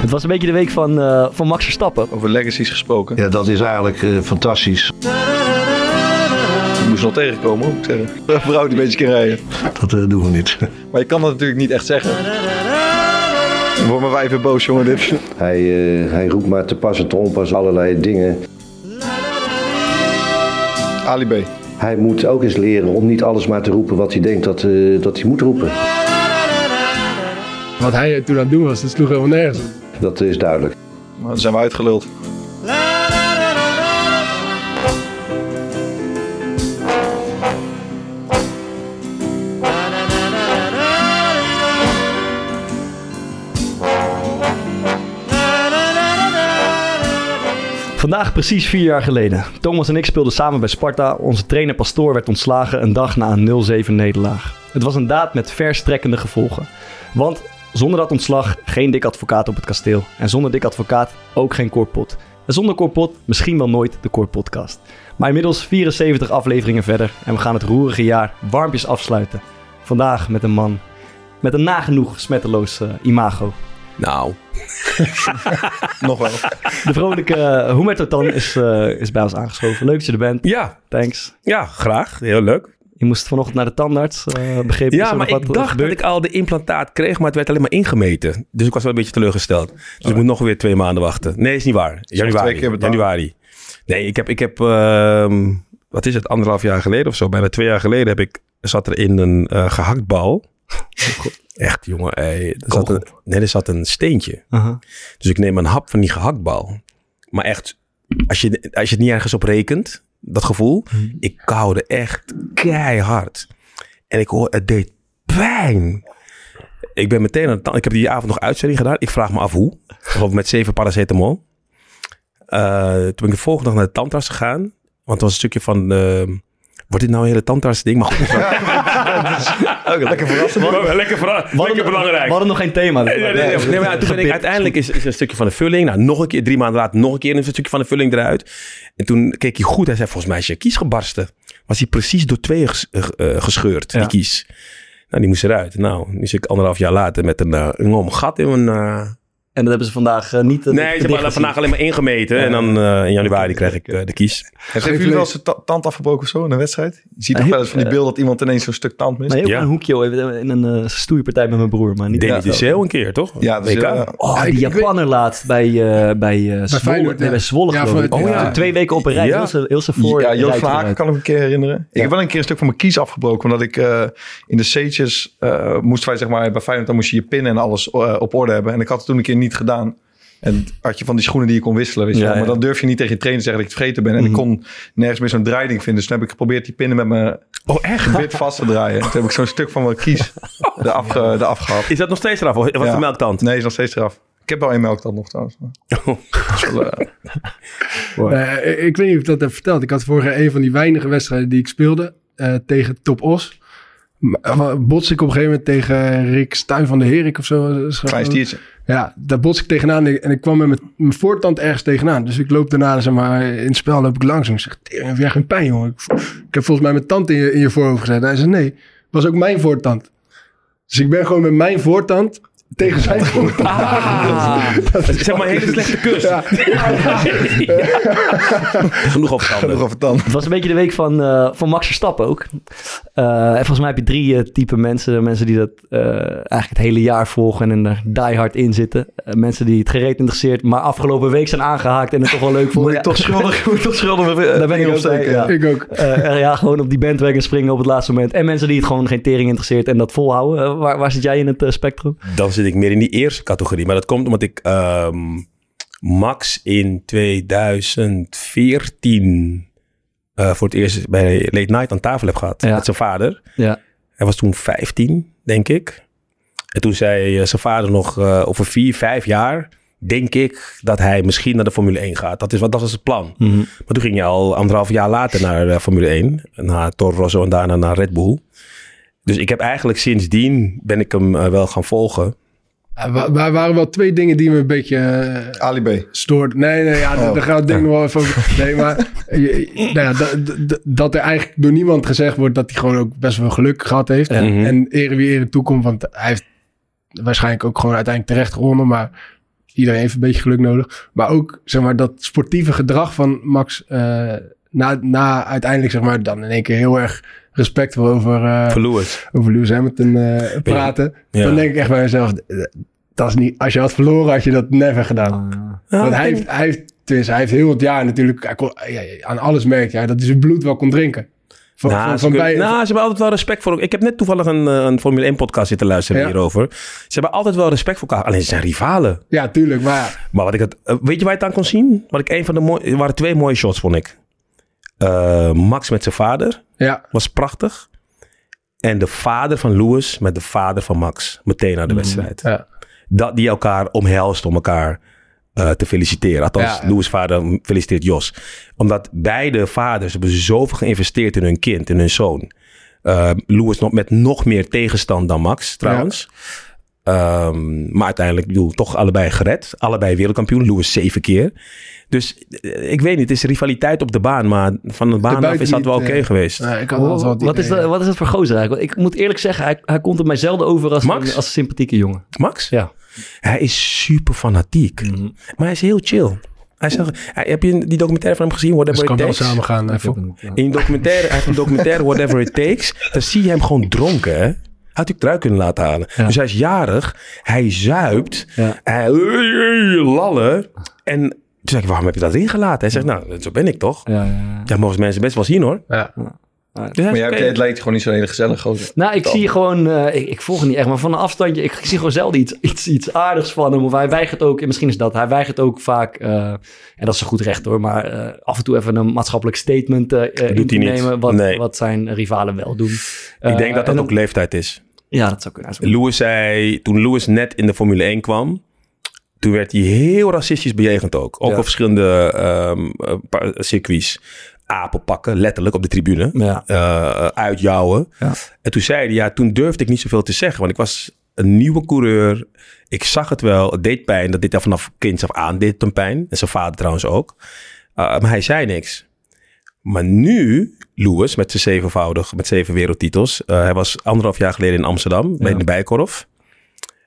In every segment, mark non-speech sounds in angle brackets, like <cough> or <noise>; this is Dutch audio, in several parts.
Het was een beetje de week van, uh, van Max Verstappen. Over legacies gesproken. Ja, dat is eigenlijk uh, fantastisch. Je moest nog tegenkomen, moet ik zeggen. Een vrouw die een beetje kan rijden. Dat uh, doen we niet. Maar je kan dat natuurlijk niet echt zeggen. Mijn wijf weer boos, jongen, dit. Hij, hij roept maar te pas en te onpas allerlei dingen. Ali B. Hij moet ook eens leren om niet alles maar te roepen wat hij denkt dat, dat hij moet roepen. Wat hij toen aan het doen was, dat sloeg helemaal nergens op. Dat is duidelijk. Maar dan zijn we uitgeluld. Vandaag precies vier jaar geleden. Thomas en ik speelden samen bij Sparta. Onze trainer Pastoor werd ontslagen een dag na een 0-7 nederlaag. Het was een daad met verstrekkende gevolgen. Want zonder dat ontslag geen dik advocaat op het kasteel. En zonder dik advocaat ook geen korpot. En zonder korpot misschien wel nooit de korpodcast. Maar inmiddels 74 afleveringen verder en we gaan het roerige jaar warmpjes afsluiten. Vandaag met een man met een nagenoeg smetteloos uh, imago. Nou. <laughs> Nog wel. De vrolijke uh, Tan is, uh, is bij ons aangeschoven. Leuk dat je er bent. Ja. Thanks. Ja, graag. Heel leuk. Je moest vanochtend naar de tandarts, uh, begrepen? Ja, maar ik dacht dat ik al de implantaat kreeg, maar het werd alleen maar ingemeten. Dus ik was wel een beetje teleurgesteld. Dus oh. ik moet nog weer twee maanden wachten. Nee, is niet waar. Januari. Januari. Nee, ik heb, ik heb uh, wat is het, anderhalf jaar geleden of zo, bijna twee jaar geleden heb ik, zat er in een uh, gehaktbal. <laughs> Echt, jongen. Ey, er zat een, nee, er zat een steentje. Uh -huh. Dus ik neem een hap van die gehaktbal. Maar echt, als je, als je het niet ergens op rekent, dat gevoel. Hmm. Ik koude echt keihard. En ik hoor, het deed pijn. Ik ben meteen aan het Ik heb die avond nog uitzending gedaan. Ik vraag me af hoe. Met zeven paracetamol. Uh, toen ben ik de volgende dag naar de tandarts gegaan. Want het was een stukje van... Uh, wordt dit nou een hele tandarts ding? Maar goed. okay, lekker verrassend. Lekker, lekker, lekker belangrijk. We hadden nog geen thema. Nee, nee, nee, nee maar toen ben ik, uiteindelijk is, is een stukje van de vulling. Nou, nog een keer, drie maanden later, nog een keer een stukje van de vulling eruit. En toen keek hij goed. Hij zei, volgens mij is je kies gebarsten. Was hij precies door tweeën uh, gescheurd, die kies. Nou, die moest eruit. Nou, nu zit ik anderhalf jaar later met een, uh, een gat in mijn... En dat hebben ze vandaag uh, niet... nee, ze hebben vandaag alleen maar ingemeten. En dan uh, in januari krijg ik uh, de kies. Hebben jullie wel eens een tand afgebroken of zo in een wedstrijd? Je ziet toch wel eens van die beelden dat iemand ineens zo'n stuk tand mist? Nee, ook ja. een hoekje in een uh, stoeipartij met mijn broer. Maar niet Deed je heel een keer, toch? Ja, WK. oh, die Japaner laat bij, uh, bij, uh, Zwolle, nee, bij Zwolle ja, geloof ik. Oh, ja. Twee weken op een rij. Heel zijn heel voor. Ja, Joost Vlaak kan ik een keer herinneren. Ik heb wel een keer een stuk van mijn kies afgebroken. Omdat ik in de C'tjes moesten wij zeg maar bij Feyenoord dan moest je je pin en alles op orde hebben. En ik had het toen een keer niet gedaan. En had je van die schoenen die je kon wisselen, weet je ja, Maar dan durf je niet tegen je trainer te zeggen dat ik het vergeten ben. En ik mhm. kon nergens meer zo'n draaiding vinden. Dus toen heb ik geprobeerd die pinnen met mijn oh, echt? wit vast te draaien. Toen heb ik zo'n stuk van mijn kies <laughs> eraf, eraf gehad. Is dat nog steeds eraf? Of was ja. de melktand? Nee, is nog steeds eraf. Ik heb wel één melktand nog trouwens. <laughs> Oh. Wel, uh, ik weet niet of ik dat heb verteld. Ik had vorig een van die weinige wedstrijden die ik speelde uh, tegen Top Os. Bots ik op een gegeven moment tegen Rick Stuin van de Herik of zo. Klein stiertje. Ja, daar bots ik tegenaan en ik kwam met mijn voortand ergens tegenaan. Dus ik loop daarna, zeg maar, in het spel loop ik langs en ik zeg, heb jij geen pijn, jongen? Ik, ik, heb volgens mij mijn tand in je, in je voorhoofd gezet. hij zei, nee, was ook mijn voortand. Dus ik ben gewoon met mijn voortand tegen zijn voet. Ah, dat is zeg maar een hele slechte kus. Ja. <laughs> Genoeg over Genoeg over tanden. Het was een beetje de week van, uh, van Max Verstappen ook. Uh, en volgens mij heb je drie uh, type mensen. Mensen die dat eigenlijk het hele jaar volgen en er die hard in zitten. mensen die het gereed interesseert, maar afgelopen week zijn aangehaakt en het toch wel leuk vonden. <laughs> Moet ik toch schuldig, moet <laughs> toch schuldig Daar ben ik op zeker. Ja. Ik ook. ja, gewoon op die bandwagon springen op het laatste moment. En mensen die het gewoon geen tering interesseert en dat volhouden. waar, waar zit jij in het spectrum? Dan zit ik meer in die eerste categorie. Maar dat komt omdat ik um, Max in 2014 uh, voor het eerst bij Late Night aan tafel heb gehad. Met zijn vader. Ja. Hij was toen 15, denk ik. En toen zei uh, zijn vader nog uh, over vier, vijf jaar denk ik dat hij misschien naar de Formule 1 gaat. Dat, is, wat, dat was het plan. Mm -hmm. Maar toen ging je al anderhalf jaar later naar Formule 1. Naar Toro Rosso en daarna naar Red Bull. Dus ik heb eigenlijk sindsdien ben ik hem uh, wel gaan volgen. Er waren wel twee dingen die me een beetje... Uh, Ali B. Stoort. Nee, nee, ja, oh. daar gaat het ding nog wel even over. <laughs> Nee, maar nou ja, dat, dat er eigenlijk door niemand gezegd wordt dat hij gewoon ook best wel geluk gehad heeft. En ere wie ere toekomt, want hij heeft waarschijnlijk ook gewoon uiteindelijk terecht gewonnen. Maar iedereen heeft een beetje geluk nodig. Maar ook, zeg maar, dat sportieve gedrag van Max... Uh, na, na uiteindelijk, zeg maar, dan in één keer heel erg respectvol over... Uh, Lewis. Over Lewis Hamilton uh, praten. Dan denk ik echt bij mezelf... Dat is niet, als je had verloren, had je dat never gedaan. Ah. Want hij heeft, hij heeft, hij heeft heel het jaar natuurlijk... Hij kon, ja, aan alles merkt hij dat hij zijn bloed wel kon drinken. Van, nou, van, bij, nou, ze hebben altijd wel respect voor... Ik heb net toevallig een, eh, een Formule 1 podcast zitten luisteren hierover. Ze hebben altijd wel respect voor elkaar. Alleen ze zijn rivalen. Ja, tuurlijk. Maar, maar wat ik het, eh, weet je waar je het aan kon zien? Wat ik een van de mooie... Er waren twee mooie shots, vond ik. Uh, Max met zijn vader. Ja. Was prachtig. En de vader van Lewis met de vader van Max. Meteen na de mm. wedstrijd. Ja. Dat die elkaar omhelst om elkaar uh, te feliciteren. Althans, ja, Louis' vader feliciteert Jos. Omdat beide vaders hebben zoveel geïnvesteerd in hun kind, in hun zoon. Uh, Louis nog met nog meer tegenstand dan Max, trouwens. Ja. Um, maar uiteindelijk, bedoel, toch allebei gered. Allebei wereldkampioen. Louis zeven keer. Dus eh, ik weet niet, het is rivaliteit op de baan. Maar van de baan af is dat wel oké okay geweest. ik had wat, wat, is dat, wat is dat voor gozer eigenlijk? Ik moet eerlijk zeggen, hij, hij komt er mij zelden over als, Max? Een, als een sympathieke jongen. Max? Ja. Hij is super fanatiek. Mhm. Maar hij is heel chill. Hij zegt, heb je die documentaire van hem gezien? Whatever dus it takes. kan wel samen gaan. Even. In documentaire, hij heeft een documentaire Whatever it takes. Dan zie je hem gewoon dronken. Hè? Had ik trui kunnen laten halen. Dus hij is jarig. Hij zuipt. Ja. Hij lallen. En toen zeg ik, waarom heb je dat ingelaten? Hij zegt, nou, zo ben ik toch? Ja, ja, ja. mogen mensen best wel zien hoor. Ja. Maar, maar jij, het lijkt gewoon niet zo hele gezellig. Gozer. Nou, ik zie gewoon, uh, ik, ik, volg het niet echt, maar van een afstandje, ik, ik, zie gewoon zelden iets, iets, iets aardigs van hem. Of hij weigert ook, en misschien is dat, hij weigert ook vaak, uh, en dat is een goed recht hoor, maar uh, af en toe even een maatschappelijk statement in te nemen, wat, nee. wat zijn rivalen wel doen. ik denk dat dat ook leeftijd is. Ja, dat zou kunnen. Lewis zei, toen Lewis net in de Formule 1 kwam, toen werd hij heel racistisch bejegend ook. Ook ja. op verschillende um, circuits apen pakken, letterlijk op de tribune, ja. uh, uitjouwen. Ja. En toen zei hij, ja, toen durfde ik niet zoveel te zeggen, want ik was een nieuwe coureur. Ik zag het wel, het deed pijn. Dat dit er vanaf kinds af aan deed hem pijn. En zijn vader trouwens ook. Uh, maar hij zei niks. Maar nu, Lewis, met zijn zevenvoudig, met zeven wereldtitels. Uh, hij was anderhalf jaar geleden in Amsterdam, bij de Bijkorf.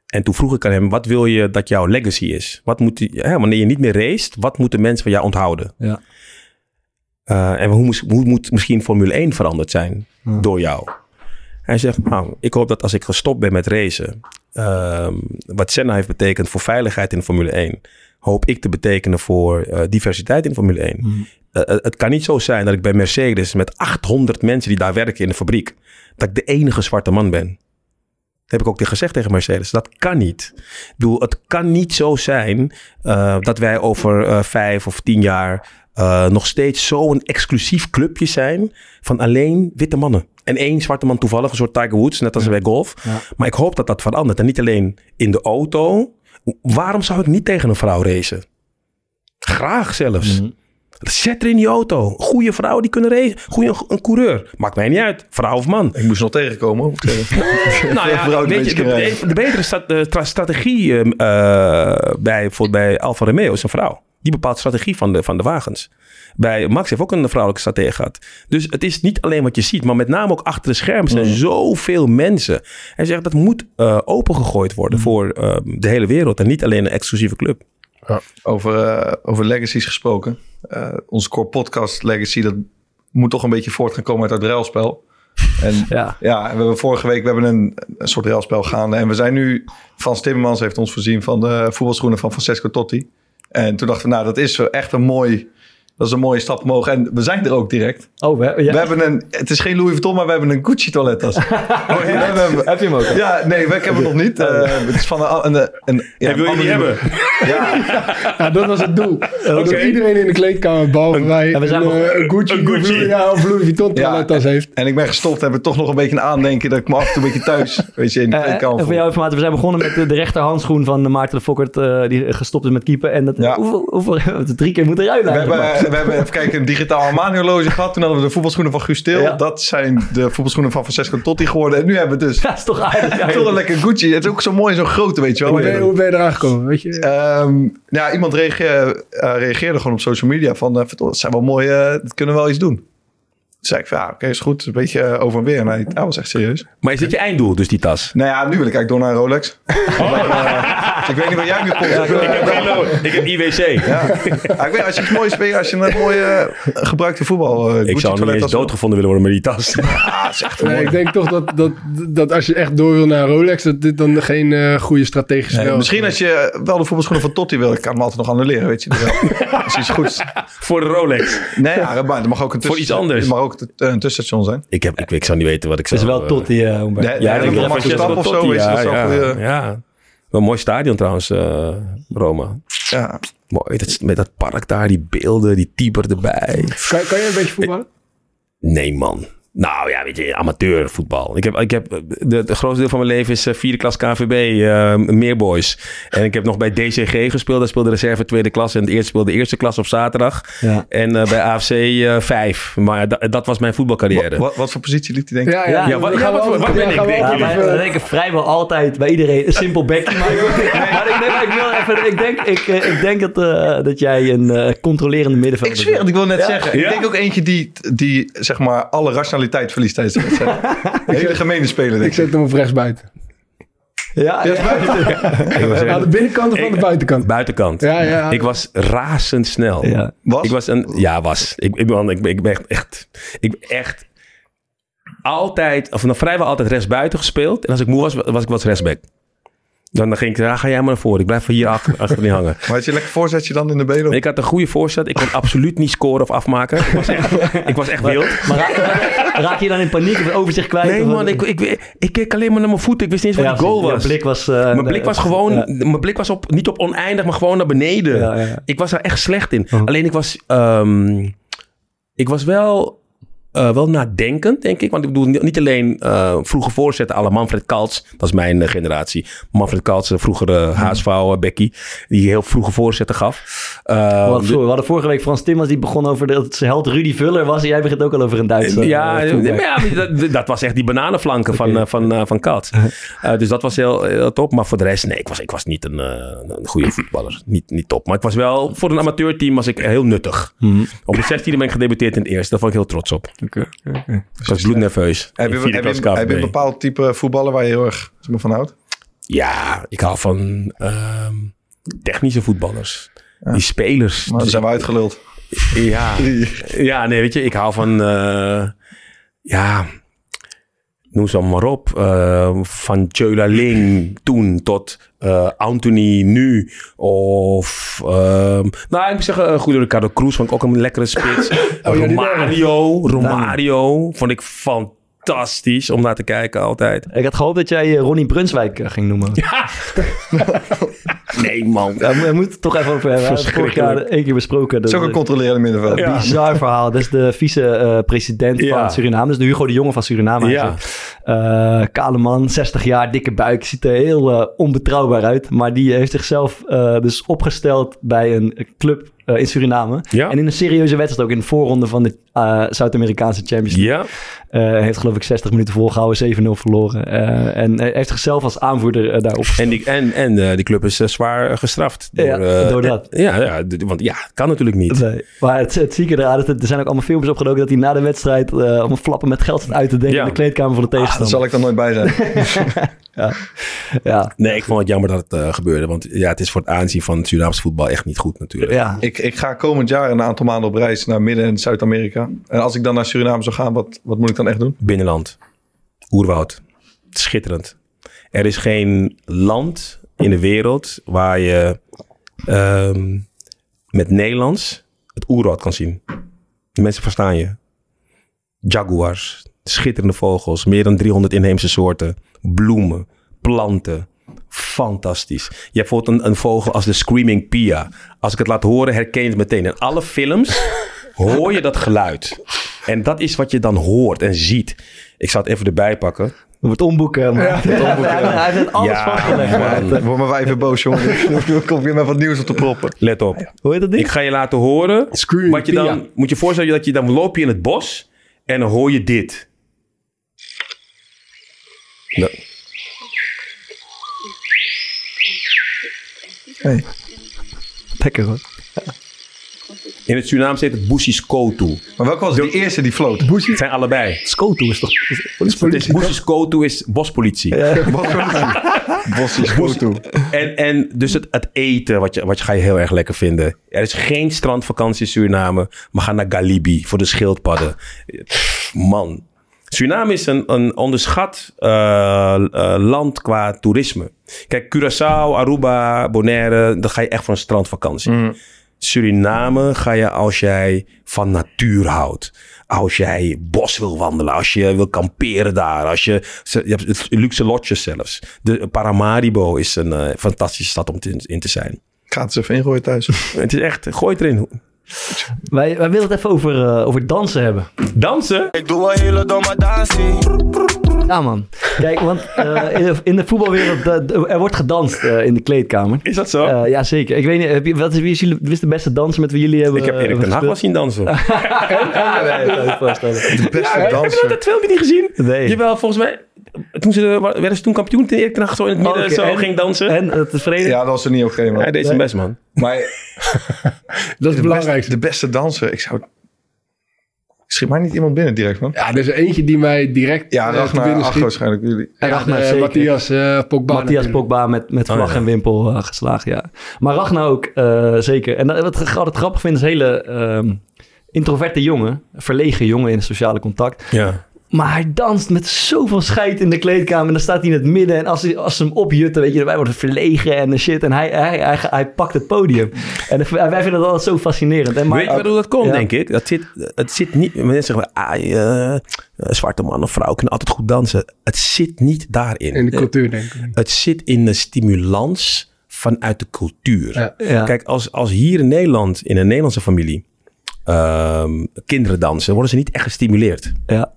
En toen vroeg ik aan hem, wat wil je dat jouw legacy is? Wat moet, ja, wanneer je niet meer race, wat moeten mensen van jou onthouden? Ja. Uh, en hoe, hoe, moet misschien Formule 1 veranderd zijn door jou? Hij zegt, nou, ik hoop dat als ik gestopt ben met racen, uh, wat Senna heeft betekend voor veiligheid in Formule 1, hoop ik te betekenen voor uh, diversiteit in Formule 1. Mm. Uh, het kan niet zo zijn dat ik bij Mercedes met 800 mensen die daar werken in de fabriek, dat ik de enige zwarte man ben. Dat heb ik ook gezegd tegen Mercedes. Dat kan niet. Ik bedoel, het kan niet zo zijn dat wij over vijf of tien jaar uh, nog steeds zo'n exclusief clubje zijn van alleen witte mannen. En één zwarte man toevallig, een soort Tiger Woods, net als bij golf. Maar ik hoop dat dat verandert. En niet alleen in de auto. Waarom zou ik niet tegen een vrouw racen? Graag zelfs. Mm Zet er in die auto. Goede vrouwen die kunnen racen. Goede een coureur. Maakt mij niet uit. Vrouw of man. Ik moest nog tegenkomen. <laughs> nou ja, weet je, de, de, betere strategie uh, bij, bijvoorbeeld bij Alfa Romeo is een vrouw. Die bepaalt strategie van de, van de wagens. Bij Max heeft ook een vrouwelijke stratege gehad. Dus het is niet alleen wat je ziet, maar met name ook achter de schermen zijn mm. zoveel mensen. Hij zegt dat moet uh, opengegooid worden mm. voor uh, de hele wereld en niet alleen een exclusieve club. Ja. Over, uh, over legacies gesproken. onze core podcast legacy, dat moet toch een beetje voort gaan komen uit het ruilspel. En <laughs> ja. ja, we hebben vorige week we hebben een, een soort ruilspel gaande. En we zijn nu, Frans Timmermans heeft ons voorzien van de voetbalschoenen van Francesco Totti. En toen dachten we, nou, dat is echt een mooi dat is een mooie stap omhoog. En we zijn er ook direct. Oh, we, ja. we hebben een... Het is geen Louis Vuitton, maar we hebben een Gucci toilettas. <laughs> oh, Heb je hem ook? Ja, nee, ik heb hem nog niet. Uh, het is van een... een, een ja, wil je niet hebben? <laughs> Ja. ja, <laughs> dat was het doel. Okay. Dat iedereen in de kleedkamer, behalve wij, we zijn een, nog, een Gucci, een Gucci. ja, of Louis Vuitton toilettas heeft. En ik ben gestopt. Hebben toch nog een beetje een aandenken dat ik me af en toe een beetje thuis, weet je, in de uh, kleedkamer En voor jouw informatie, we zijn begonnen met de, de rechterhandschoen van Maarten de Fokkert, uh, die gestopt is met keeper. En dat, hoeveel, hoeveel, drie keer moeten We hebben, we hebben, even kijken, een digitaal Armani-horloge gehad. Toen hadden we de voetbalschoenen van Gustil. Dat zijn de voetbalschoenen van Francesco Totti geworden. En nu hebben we dus... Ja, is toch aardig. <laughs> toch een lekker Gucci. Het is ook zo mooi en zo groot, weet je wel. Hoe ben, hoe ben je eraan gekomen, weet je? Um, ja, iemand reageerde, uh, reageerde gewoon op social media van... Uh, dat zijn wel mooi, uh, dat kunnen we wel iets doen. Zei ik van, ja, oké, is goed. Een beetje uh, over en weer. Hij, hij, was echt serieus. Maar is dit je einddoel, dus die tas? Nou ja, nu wil ik eigenlijk door naar een Rolex. <laughs> Oh. Uh, ik weet niet wat jij nu komt. Ja, ik, heb, ik heb IWC. Ja. ik weet, als je iets moois speelt, als je een mooie uh, gebruikte voetbal... ik zou niet eens doodgevonden willen worden met die tas. Ja, is echt nee, ik denk toch dat, dat, dat als je echt door wil naar een Rolex, dat dit dan geen uh, goede strategische nee, Misschien als je wel de voetbalschoenen van Totti wil, ik kan hem altijd nog annuleren, weet je. dat is iets goeds. <laughs> Voor de Rolex? Nee, ja, dat mag ook een Voor iets anders? mag ook een tussenstation zijn. Ik, heb, ik, ik zou niet weten wat ik zou... Het is wel Totti, uh, ja, denk Verstappen of zo. Ja, ja, ja. Wel een mooi stadion trouwens, uh, Roma. Ja. Mooi, dat, met dat park daar, die beelden, die typer erbij. Kan, kan je een beetje voetballen? Nee, man. Nou ja, weet je, amateurvoetbal. Ik heb, ik heb de, het grootste deel van mijn leven is uh, vierde klas KVB, uh, Meerboys. En ik heb nog bij DCG gespeeld. Daar speelde reserve tweede klas en het eerste speelde eerste klas op zaterdag. Ja. En uh, bij AFC uh, vijf. Maar dat, dat was mijn voetbalcarrière. Wat, wat, voor positie liet hij denken? Ja, ja, ja, wat, ja, wat, wat ben ik? Denk ja, wij denken vrijwel altijd bij iedereen een simpel bekje. maar, <laughs> maar ik, denk, ik, wil even, ik denk, ik, ik denk dat, dat jij een controlerende middenvelder bent. Ik zweer het, ik wil net zeggen. Ik denk ook eentje die, die zeg maar alle rationaliteit kwaliteit verliest tijdens de wedstrijd. <laughs> Hele gemene speler, denk ik. Ik zet hem op rechts buiten. Ja, ja. <laughs> Aan de binnenkant of aan de buitenkant? Buitenkant. Ja, ja. Ik was razendsnel. Ja. Was? Ik was een, ja, was. Ik, ik, ben, ik, ik ben echt, ik ben echt altijd, of nog vrijwel altijd rechtsbuiten gespeeld. En als ik moe was, was ik wat rechtsback. Dan, dan ging ik, ja, ga jij maar naar voren. Ik blijf hier achter, <laughs> achter hangen. Maar had je lekker voorzetje dan in de benen? Ik had een goede voorzet. Ik kon absoluut niet scoren of afmaken. Ik was echt, ik was echt wild. Maar, raak, je dan in paniek of overzicht kwijt? Nee man, ik, ik, ik, keek alleen maar naar mijn voeten. Ik wist niet eens wat ja, goal was. Mijn blik was... Uh, mijn blik was gewoon... Mijn blik was op, niet op oneindig, maar gewoon naar beneden. Ik was er echt slecht in. Oh. Alleen ik was... Um, ik was wel uh, wel nadenkend, denk ik. Want ik bedoel, niet alleen uh, vroege voorzetten alle Manfred Kaltz. Dat is mijn uh, generatie. Manfred Kaltz, de vroegere mm. HSV, Becky. Die heel vroege voorzetten gaf. we, hadden, we, hadden, vorige week Frans Timmers die begon over dat zijn held Rudy Vuller was. En jij begint ook al over een Duitser. Ja, ja dat, dat, was echt die bananenflanken okay. van, van, van Kaltz. dus dat was heel, heel, top. Maar voor de rest, nee, ik was, ik was niet een, een goede voetballer. Niet, niet top. Maar ik was wel, voor een amateurteam was ik heel nuttig. Mm. Op de 16e ben ik gedebuteerd in het eerste. Daar vond ik heel trots op. Oké, okay, okay. Ik was bloednerveus. Heb je, heb, je, heb je een bepaald type voetballer waar je heel erg van houdt? Ja, ik hou van um, technische voetballers. Ja. Die spelers. Maar dan zijn we uitgeluld. Ja, <laughs> ja, nee, weet je, ik hou van... Uh, ja, noem ze maar op. Uh, van Tjöla Ling toen tot uh, Anthony nu. Of, uh, nou, ik moet zeggen, uh, goede Ricardo Cruz vond ik ook een lekkere spits. <laughs> oh, Romario, Romario vond ik fantastisch fantastisch om naar te kijken altijd. Ik had gehoopt dat jij Ronnie Brunswijk ging noemen. <laughs> <laughs> Ja. Nee, man. Ja, we moeten het toch even over hebben. We vorig jaar één keer besproken. Dat is ook een controlerende middenveld. Ja. Bizar verhaal. Dat is de vice-president uh, van Suriname. Dus de Hugo de Jonge van Suriname. Ja. Uh, kale man, 60 jaar, dikke buik. Ziet er heel uh, onbetrouwbaar uit. Maar die heeft zichzelf dus opgesteld bij een club uh, in Suriname. Ja. En in een serieuze wedstrijd ook in de voorronde van de uh, Zuid-Amerikaanse Champions League. Ja. Uh, heeft geloof ik 60 minuten volgehouden, 7-0 verloren. en heeft zichzelf als aanvoerder daarop En die, en, en die club is zwaar gestraft. Door, ja, door dat. Ja, ja, want ja, kan natuurlijk niet. Nee, maar het, het zieke eraan, er zijn ook allemaal filmpjes opgedoken dat hij na de wedstrijd allemaal flappen met geld staat uit te denken in de kleedkamer van de tegenstander. Ah, daar zal ik dan nooit bij zijn. <laughs> ja. ja. Nee, ik vond het jammer dat het gebeurde. Want ja, het is voor het aanzien van het Surinaamse voetbal echt niet goed natuurlijk. Ja. Ik, ik ga komend jaar een aantal maanden op reis naar Midden- en Zuid-Amerika. En als ik dan naar Suriname zou gaan, wat, wat moet ik dan echt doen? Binnenland. Oerwoud. Schitterend. Er is geen land in de wereld waar je um, met Nederlands het oerwoud kan zien. Mensen verstaan je. Jaguars, schitterende vogels, meer dan 300 inheemse soorten, bloemen, planten, fantastisch. Je hebt bijvoorbeeld een, een, vogel als de Screaming Pia. Als ik het laat horen, herken je het meteen. In alle films <laughs> hoor je dat geluid. En dat is wat je dan hoort en ziet. Ik zal het even erbij pakken. We het omboeken. Maar. Ja. Het omboeken. Hij, hij heeft alles ja, vastgelegd. Word maar wij even boos, jongen. <laughs> Dan kom je met wat nieuws op te proppen. Let op. Hoe heet dat ding? Ik ga je laten horen. Screaming wat je dan, Moet je voorstellen dat je dan loop je in het bos en dan hoor je dit. Nou. Hey. Lekker hoor. In het Surinaams heet het Bushis Kotu. Maar welke was de eerste die floot? Het zijn allebei. Skoto is toch... Dus Bushis Kotu is bospolitie. <laughs> Kotu. En, en dus het, het eten, wat je, wat je ga je heel erg lekker vinden. Er is geen strandvakantie in Suriname, maar ga naar Galibi voor de schildpadden. Man. Suriname is een, een onderschat eh, eh, land qua toerisme. Kijk, Curaçao, Aruba, Bonaire, dan ga je echt voor een strandvakantie. Suriname ga je als jij van natuur houdt. Als jij bos wil wandelen, als je wil kamperen daar, als je, je hebt luxe lotjes zelfs. De Paramaribo is een eh, fantastische stad om te- in te zijn. Ik ga het eens even ingooien thuis. <laughs> Het is echt, gooi het erin. Wij, wij willen het even over, eh, over dansen hebben. Dansen? Ik doe een hele domme dansie. Ja, man. Kijk, want eh, in, de, in de voetbalwereld, eh, er wordt gedanst eh, in de kleedkamer. Is dat zo? Eh, ja, zeker. Ik weet niet, heb je, wat is, wie, is jullie, wie is de beste danser met wie jullie hebben ik heb Erik eh, ten Hag wel zien dansen. Nee, dat. De beste Heb je danser. dat filmpje niet gezien? Nee. Jawel, volgens mij. Toen ze, werden ze toen kampioen toen Erik in het midden oké. zo En- ging dansen. En het tevreden? Ja, dat was er niet oké, man. Hij deed zijn best, man. Maar <laughs> Dat is de het beste, belangrijkste. de beste danser, ik zou... Schiet mij niet iemand binnen direct, man. Ja, er is eentje die mij direct Ja, eh, Ragnar Ach waarschijnlijk. Jullie. En Ragnar zeker. Matthias eh, Pogba. Matthias. Pogba met, met vlag Oh, ja. en wimpel eh, geslagen, ja. Maar Ragnar ook, eh, zeker. En dat- wat ik altijd grappig vind, is een hele ehm, introverte jongen. Verlegen jongen in het sociale contact. Ja. Maar hij danst met zoveel scheid in de kleedkamer. En dan staat hij in het midden. En als, hij, als ze hem opjutten, weet je, wij worden verlegen en shit. En hij, hij, hij, hij pakt het podium. En wij vinden dat altijd zo fascinerend. En maar, Weet je waardoor dat komt, Ja. denk ik? Dat zit, het zit niet... Mensen zeggen, ah, eh, zwarte man of vrouw kunnen altijd goed dansen. Het zit niet daarin. In de cultuur, denk ik. Het zit in de stimulans vanuit de cultuur. Ja. Ja. Kijk, als, als hier in Nederland, in een Nederlandse familie, ehm, kinderen dansen, worden ze niet echt gestimuleerd. Ja,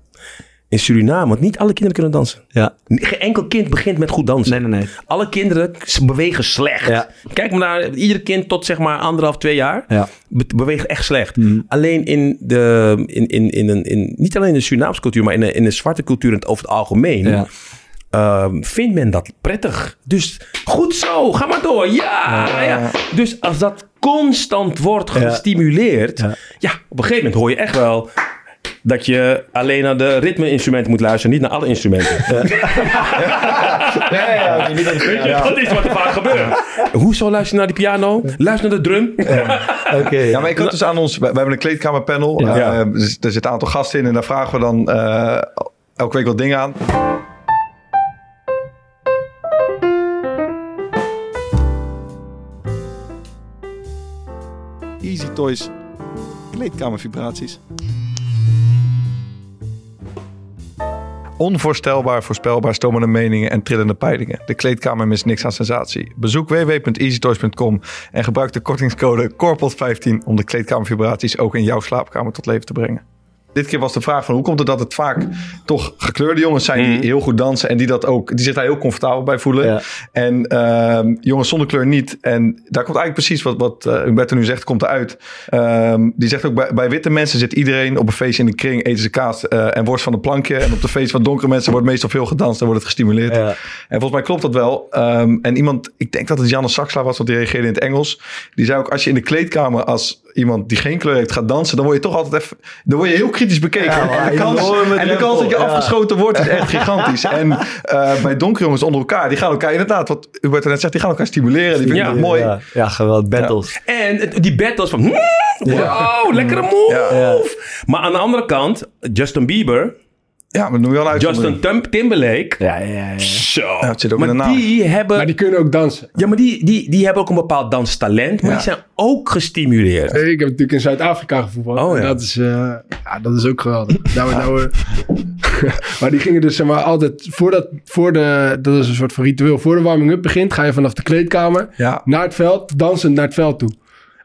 In Suriname, want niet alle kinderen kunnen dansen. ja. Geen enkel kind begint met goed dansen. Nee, nee, nee. Alle kinderen bewegen slecht. Ja. Kijk maar naar ieder kind tot zeg maar anderhalf, twee jaar. Ja. be- beweegt echt slecht. Mhm. Alleen in de, in, in, in, een- in, niet alleen in de Surinaamse cultuur, maar in de, in de zwarte cultuur het over het algemeen. Ja. ehm, vindt men dat prettig. Dus goed zo, ga maar door. Ja, ja. Dus als dat constant wordt gestimuleerd, ja. Ja. op een gegeven moment hoor je echt wel dat je alleen naar de ritme-instrumenten moet luisteren, niet naar alle instrumenten. Ja, ja, niet dat Weet je, dat is wat er vaak gebeurt. Hoezo luister je naar die piano? Luister naar de drum. Oké. Ja, maar ik had dus aan ons... We, hebben een kleedkamerpanel. Ja. Eh, er zit- zitten een aantal gasten in. En daar vragen we dan eh, elke week wat dingen aan. Easy Toys. Kleedkamervibraties. Onvoorstelbaar, voorspelbaar, stomende meningen en trillende peilingen. De kleedkamer mist niks aan sensatie. Bezoek www.easytoys.com en gebruik de kortingscode KORPOT15 om de kleedkamervibraties ook in jouw slaapkamer tot leven te brengen. Dit keer was de vraag van hoe komt het dat het vaak toch gekleurde jongens zijn die heel goed dansen en die dat ook, die zich daar heel comfortabel bij voelen. Ja. En ehm, jongens zonder kleur niet. En daar komt eigenlijk precies wat, wat eh, Humberto nu zegt, komt eruit. Ehm, die zegt ook bij, bij witte mensen zit iedereen op een feestje in de kring, eten ze kaas eh, en worst van een plankje. En op de feest van donkere mensen wordt meestal veel gedanst en wordt het gestimuleerd. Ja. En volgens mij klopt dat wel. Ehm, en iemand, ik denk dat het Janne Saxla was, want die reageerde in het Engels. Die zei ook, als je in de kleedkamer als iemand die geen kleur heeft gaat dansen, dan word je toch altijd even, dan word je heel kritisch bekeken. en, de kans, enorme en de kans dat je ja. afgeschoten wordt is echt gigantisch. <laughs> En eh, bij donkere jongens onder elkaar, die gaan elkaar inderdaad, wat Hubert net zegt, die gaan elkaar stimuleren. Die vinden Ja. het mooi. Ja, ja geweldig. Battles. En die battles van... hmm, Wow, lekkere move. Ja. Maar aan de andere kant, Justin Bieber, Ja, maar noem je wel uit. Justin Tim- Timberlake... Ja, ja, ja. Zo. Ja, het zit ook in de maar naam. die hebben... Maar die kunnen ook dansen. Ja, maar die, die, die hebben ook een bepaald danstalent, maar Ja. die zijn ook gestimuleerd. Ik heb natuurlijk in Zuid-Afrika gevoetbald. Oh, ja. En Dat is, eh, ja, dat is ook geweldig. nou, nou, eh, <laughs> maar die gingen dus zeg maar altijd voordat, voor de, dat is een soort van ritueel. Voor de warming-up begint, ga je vanaf de kleedkamer Ja. naar het veld, dansend naar het veld toe.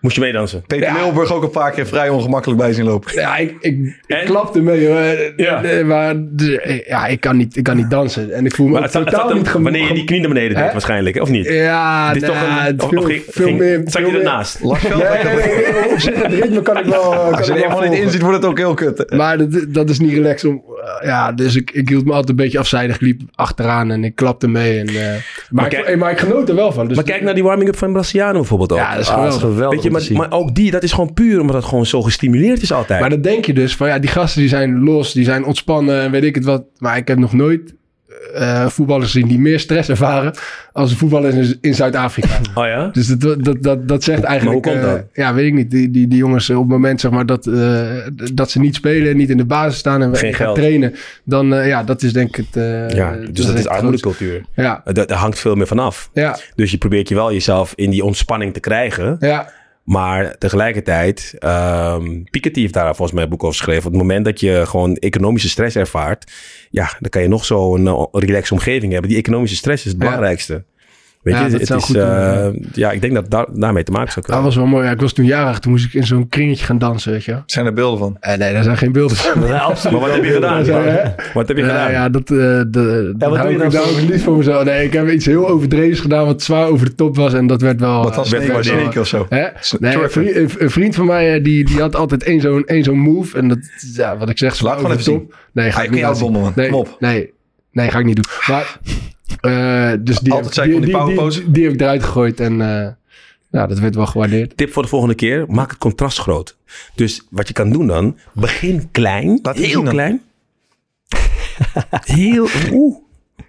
Moest je meedansen? Peter Ja. Leeuwburg ook een paar keer vrij ongemakkelijk bij zien lopen. Ja, ik, ik, ik klapte mee. hoor. Ja. Eh, Maar de- ja, ik kan, niet, ik kan niet dansen. En ik voel me Maar het totaal niet gem- wanneer je die knie naar beneden deed waarschijnlijk, of niet? Ja, Het is toch nou, een... Of, veel, of ging, veel meer. zat veel je ernaast? Lars Nee, Veldwijk, nee, nee, op zich, het ritme kan ik wel. Als je er helemaal niet in zit, wordt het ook heel kut. Maar dat, dat is niet relaxed om. Eh, ja, dus ik, ik hield me altijd een beetje afzijdig. Ik liep achteraan en ik klapte mee. En, eh, maar, kijk- ik, maar ik genoot er wel van. Dus maar kijk naar die warming-up van Braziliano bijvoorbeeld ook. Ja, dat is Ah, dat is geweldig. geweldig Weet je, maar, maar ook die, dat is gewoon puur omdat het gewoon zo gestimuleerd is altijd. Maar dan denk je dus van ja, die gasten die zijn los, die zijn ontspannen en weet ik het wat. Maar ik heb nog nooit eh, voetballers zien die meer stress ervaren als een voetballer in, in Zuid-Afrika. <laughs> oh ja? Dus dat, dat, dat, dat zegt eigenlijk... Maar hoe komt eh, dat? ja, weet ik niet. Die, die, die jongens eh, op het moment zeg maar, dat, eh, dat ze niet spelen, niet in de basis staan en Geen gaan geld. trainen. Dan eh, ja, dat is denk ik het... eh, ja, dus dat is armoedecultuur. Ja, Daar, daar hangt veel meer van af. ja, Dus je probeert je wel jezelf in die ontspanning te krijgen. ja. Maar tegelijkertijd, ehm Piketty heeft daar volgens mij een boek over geschreven. Op het moment dat je gewoon economische stress ervaart, ja, dan kan je nog zo'n uh, relaxe omgeving hebben. Die economische stress is het Ja. belangrijkste. Weet Ja, je, het is, goed doen, eh, ja, ik denk dat daar, daarmee te maken zou Dat kunnen. was wel mooi. Ja, ik was toen jarig. Toen moest ik in zo'n kringetje gaan dansen, weet je wel. Zijn er beelden van? Eh, nee, daar zijn geen beelden van. <laughs> Ja, absoluut. Maar wat heb je gedaan? Ja? Wat heb je gedaan? ja, dat, eh de, de, wat hou doe je ik nou zo? niet voor mezelf. Nee, ik heb iets heel overdrevens gedaan wat zwaar over de top was. En dat werd wel... Wat was werd Snake gewaardeerd. Snake of zo? Hè? Nee, een, vriend, een- een vriend van mij, die, die had altijd één zo'n één zo'n move. En dat, ja, wat ik zeg, zwaar Laat gewoon over de even top. Nee, ga Ah, ik niet. Nee, op. nee, nee, ga ik niet doen. Maar, <laughs> eh, dus die, Altijd heb, zei ik die, van die die, die, die heb ik eruit gegooid. En eh, ja, dat werd wel gewaardeerd. Tip voor de volgende keer, maak het contrast groot. Dus wat je kan doen dan, begin klein, het heel klein. <laughs> heel, oeh,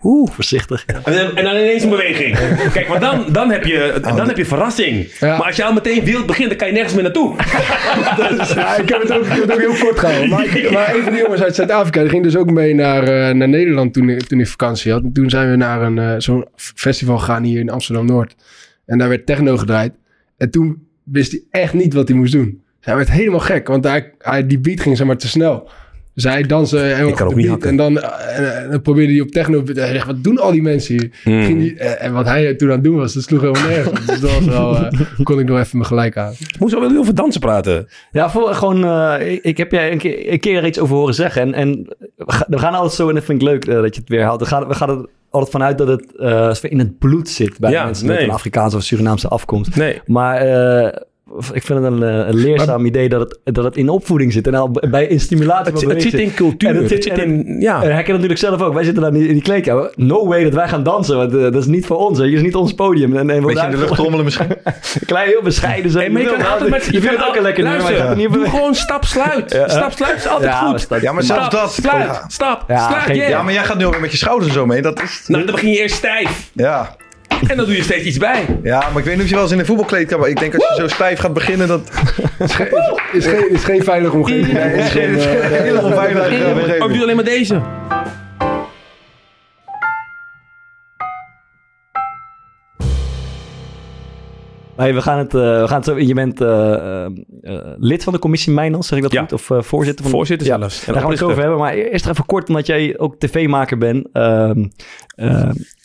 oeh. Voorzichtig. En dan, en dan ineens een beweging. Kijk, maar dan, dan, heb, je, dan heb je verrassing. Ja. Maar als je al meteen wild begint, dan kan je nergens meer naartoe. <laughs> Ja, ik heb het ook, ik heb het ook heel kort gehouden. Maar, ik- maar een van die jongens uit Zuid-Afrika, die ging dus ook mee naar, eh, naar Nederland toen, toen ik vakantie had. En toen zijn we naar een, eh, zo'n festival gegaan hier in Amsterdam-Noord. En daar werd techno gedraaid. En toen wist hij echt niet wat hij moest doen. Hij werd helemaal gek, want hij, hij, die beat ging zeg maar te snel. Heel ook de niet beat. En dan, eh, en dan probeerde hij op techno... Hij zegt, wat doen al die mensen hier? Hmm. Ging die, eh, en wat hij toen aan het doen was, dat sloeg helemaal nergens. Dus dat was wel... eh, <laughs> kon ik nog even me gelijk aan. Moest wel over dansen praten. Ja, voor, gewoon, eh, ik, ik heb jij een keer, een keer er iets over horen zeggen. En, en we ga- we gaan altijd zo, en dat vind ik leuk eh, dat je het weer haalt. We gaan, we gaan er altijd vanuit dat het eh, in het bloed zit bij Ja, mensen nee. met een Afrikaanse of Surinaamse afkomst. Nee. Maar eh, ik vind het een, eh, een leerzaam idee dat het, dat het in opvoeding zit. En al bij in stimulatie Het, het zit in cultuur. En Het het zit, in, ja. En hij kent natuurlijk zelf ook. Wij zitten daar in die, in die kleedkamer. No way dat wij gaan dansen. Want eh, dat is niet voor ons. Hè. Hier is niet ons podium. En, en Beetje in de lucht trommelen misschien. <laughs> Klein, heel bescheiden zijn. Hey, maar je kan altijd met... je vindt het ook een lekker nummer. maar je Luister, er doe op- gewoon stap sluit. Ja. Stap sluit is altijd Ja, goed. Ja, maar zelfs Stap, dat... sluit, Ja. stap, Ja, sluit, maar jij gaat nu alweer met je schouders en zo mee. Dat is... Nou, dan begin je eerst stijf. Ja. En dan doe je steeds iets bij. ja, maar ik weet niet of je wel eens in een voetbalkleedkamer... Ik denk als je zo stijf gaat beginnen, dat... <laughs> is geen, is geen, is geen veilige omgeving. Nee, het is geen- is geen hele onveilige eh, Of ik omgeving. doe alleen maar deze. Hey, we gaan het, eh, we gaan het zo. Je bent eh, eh, eh, lid van de commissie Mijnals, zeg ik dat Ja. goed? Of eh, voorzitter van Voorzitter Ja, zelfs. En Daar gaan we het over hebben. Maar eerst even kort, omdat jij ook tv-maker bent.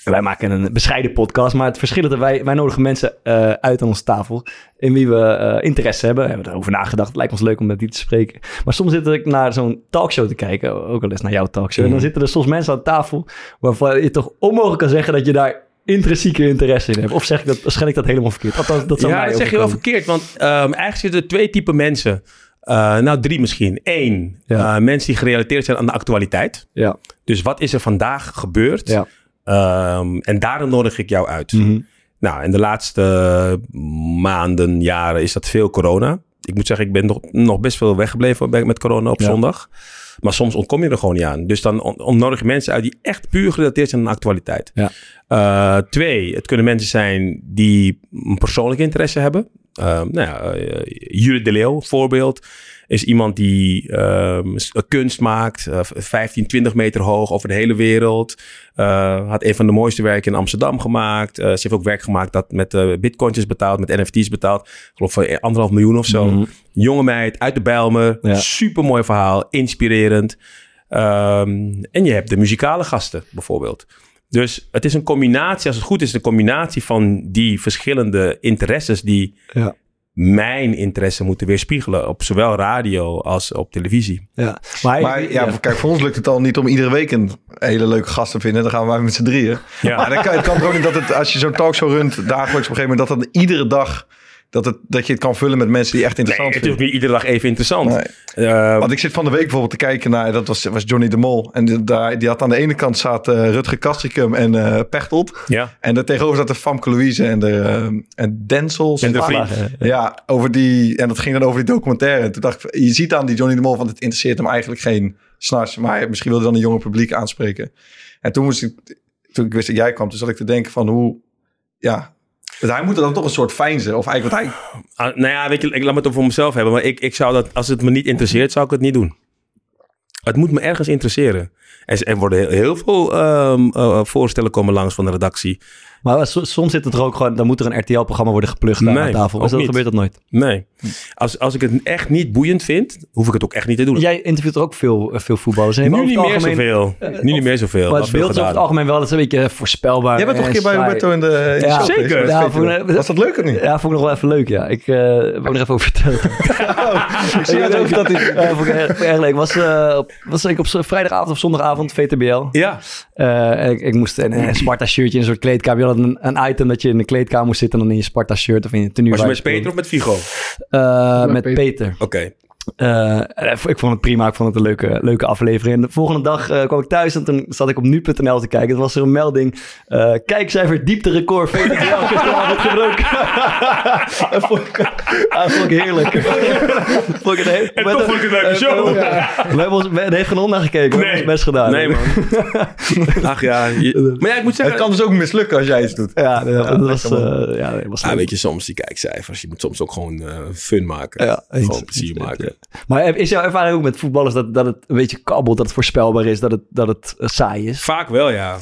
Wij maken een bescheiden podcast, maar het verschil is dat wij, wij nodigen mensen eh, uit aan onze tafel in wie we eh, interesse hebben. We hebben erover nagedacht. Het lijkt ons leuk om met die te spreken. Maar soms zit ik naar zo'n talkshow te kijken, ook al eens naar jouw talkshow. En dan Mhm. zitten er soms mensen aan tafel waarvan je toch onmogelijk kan zeggen dat je daar intrinsieke interesse in hebt. Of zeg ik dat, schen ik dat helemaal verkeerd? Althans, dat zou Ja, dat zeg je wel verkeerd. Want ehm, eigenlijk zitten er twee typen mensen. Eh, nou, drie misschien. Eén, Ja. mensen die gerelateerd zijn aan de actualiteit. Ja. Dus wat is er vandaag gebeurd? Ja. Ehm, en daarom nodig ik jou uit. Mhm. Nou, in de laatste maanden, jaren is dat veel corona. Ik moet zeggen, ik ben nog, nog best veel weggebleven met corona op Ja. zondag. Maar soms ontkom je er gewoon niet aan. Dus dan on- onnodig je mensen uit die echt puur gerelateerd zijn aan de actualiteit. Ja. Eh, twee, het kunnen mensen zijn die een persoonlijk interesse hebben. Eh, nou ja, eh, de Leeuw, voorbeeld, is iemand die ehm, s- kunst maakt, eh, 15, 20 meter hoog over de hele wereld. Eh, had een van de mooiste werken in Amsterdam gemaakt. Eh, ze heeft ook werk gemaakt dat met eh, bitcointjes betaald, met NFT's betaald. Ik geloof voor anderhalf miljoen of zo. Mhm. Jonge meid uit de Bijlmer. Ja. Super mooi verhaal, inspirerend. Ehm, en je hebt de muzikale gasten bijvoorbeeld. Dus het is een combinatie, als het goed is, een combinatie van die verschillende interesses die Ja. Mijn interesse moeten weerspiegelen op zowel radio als op televisie. Ja. Maar, Maar ja, kijk, voor ons lukt het al niet om iedere week een hele leuke gast te vinden. Dan gaan wij met z'n drieën. Ja. Maar dan kan, het kan toch ook niet dat het, als je zo'n talkshow runt, dagelijks op een gegeven moment, dat dan iedere dag dat, het, dat je het kan vullen met mensen die echt interessant Nee, het is niet iedere dag even interessant. Nee. Eh, Want ik zit van de week bijvoorbeeld te kijken naar, dat was, was Johnny de Mol. En die, daar, die had aan de ene kant zaten Rutger Kastricum en eh Pechtold. ja. En daar tegenover zaten Famke Louise en, de, eh, en Denzel. En de vriend. Ja, over die, en dat ging dan over die documentaire. En toen dacht ik, je ziet aan die Johnny de Mol, want het interesseert hem eigenlijk geen snars. Maar misschien wilde dan een jonge publiek aanspreken. En toen moest ik, toen ik wist dat jij kwam, toen zat ik te denken van hoe, ja... Dus hij moet er dan toch een soort fijnzen. Of eigenlijk wat hij... Ah, nou ja, weet je, ik laat me het over mezelf hebben. Maar ik, ik zou dat, als het me niet interesseert, zou ik het niet doen. Het moet me ergens interesseren. Er, er worden heel, heel veel ehm, eh, voorstellen komen langs van de redactie. Maar so- soms zit het er ook gewoon, dan moet er een RTL-programma worden geplucht Nee, aan tafel. niet. gebeurt dat nooit. Nee. Als, als ik het echt niet boeiend vind, hoef ik het ook echt niet te doen. Jij interviewt er ook veel, eh, veel voetballers. En nu niet meer algemeen- zoveel. eh, nu niet meer zoveel. Maar het beeld is over het algemeen wel, dat is een beetje voorspelbaar. Jij bent toch een en keer bij. Roberto in de, in Ja, show zeker. Ja, vond. Was dat leuk of niet? Ja, vond ik nog wel even leuk, ja. Ik uh, wou nog even over vertellen. <laughs> ik zie het ook dat hij... Ja, vond ik erg, ik erg leuk. Was, eh, op, was ik op vrijdagavond of zondagavond, VTBL. Ja, Eh, ik moest een, een Sparta-shirtje in een soort kleedkamer. Een, een item dat je in de kleedkamer moest zitten... en dan in je Sparta-shirt of in je tenue. was je met Peter of met Figo? Eh, Met met Peter. Peter. Oké. Eh, ik vond het prima. Ik vond het een leuke, leuke aflevering. En de volgende dag eh, kwam ik thuis en toen zat ik op nu.nl te kijken. Toen was er een melding. eh kijkcijfer diepterecord. VTBL gisteravond gebroken. dat vond ik, dat vond ik heerlijk. <laughs> vond ik een heel, En toch vond ik het een leuke show. We hebben ons, we, er heeft geen hond naar gekeken. We hebben ons best gedaan. Nee, man. <laughs> Ach ja. je- maar ja, ik moet zeggen... Het kan dus ook mislukken als jij iets doet. Ja, dat, dat was, eh, ja, dat was Ja, weet je, soms die kijkcijfers. Je moet soms ook gewoon eh, fun maken. Ja, eens. gewoon plezier Eens, maken. Maar is jouw ervaring ook met voetballers dat, dat het een beetje kabbelt, dat het voorspelbaar is, dat het, dat het eh, saai is? Vaak wel, ja.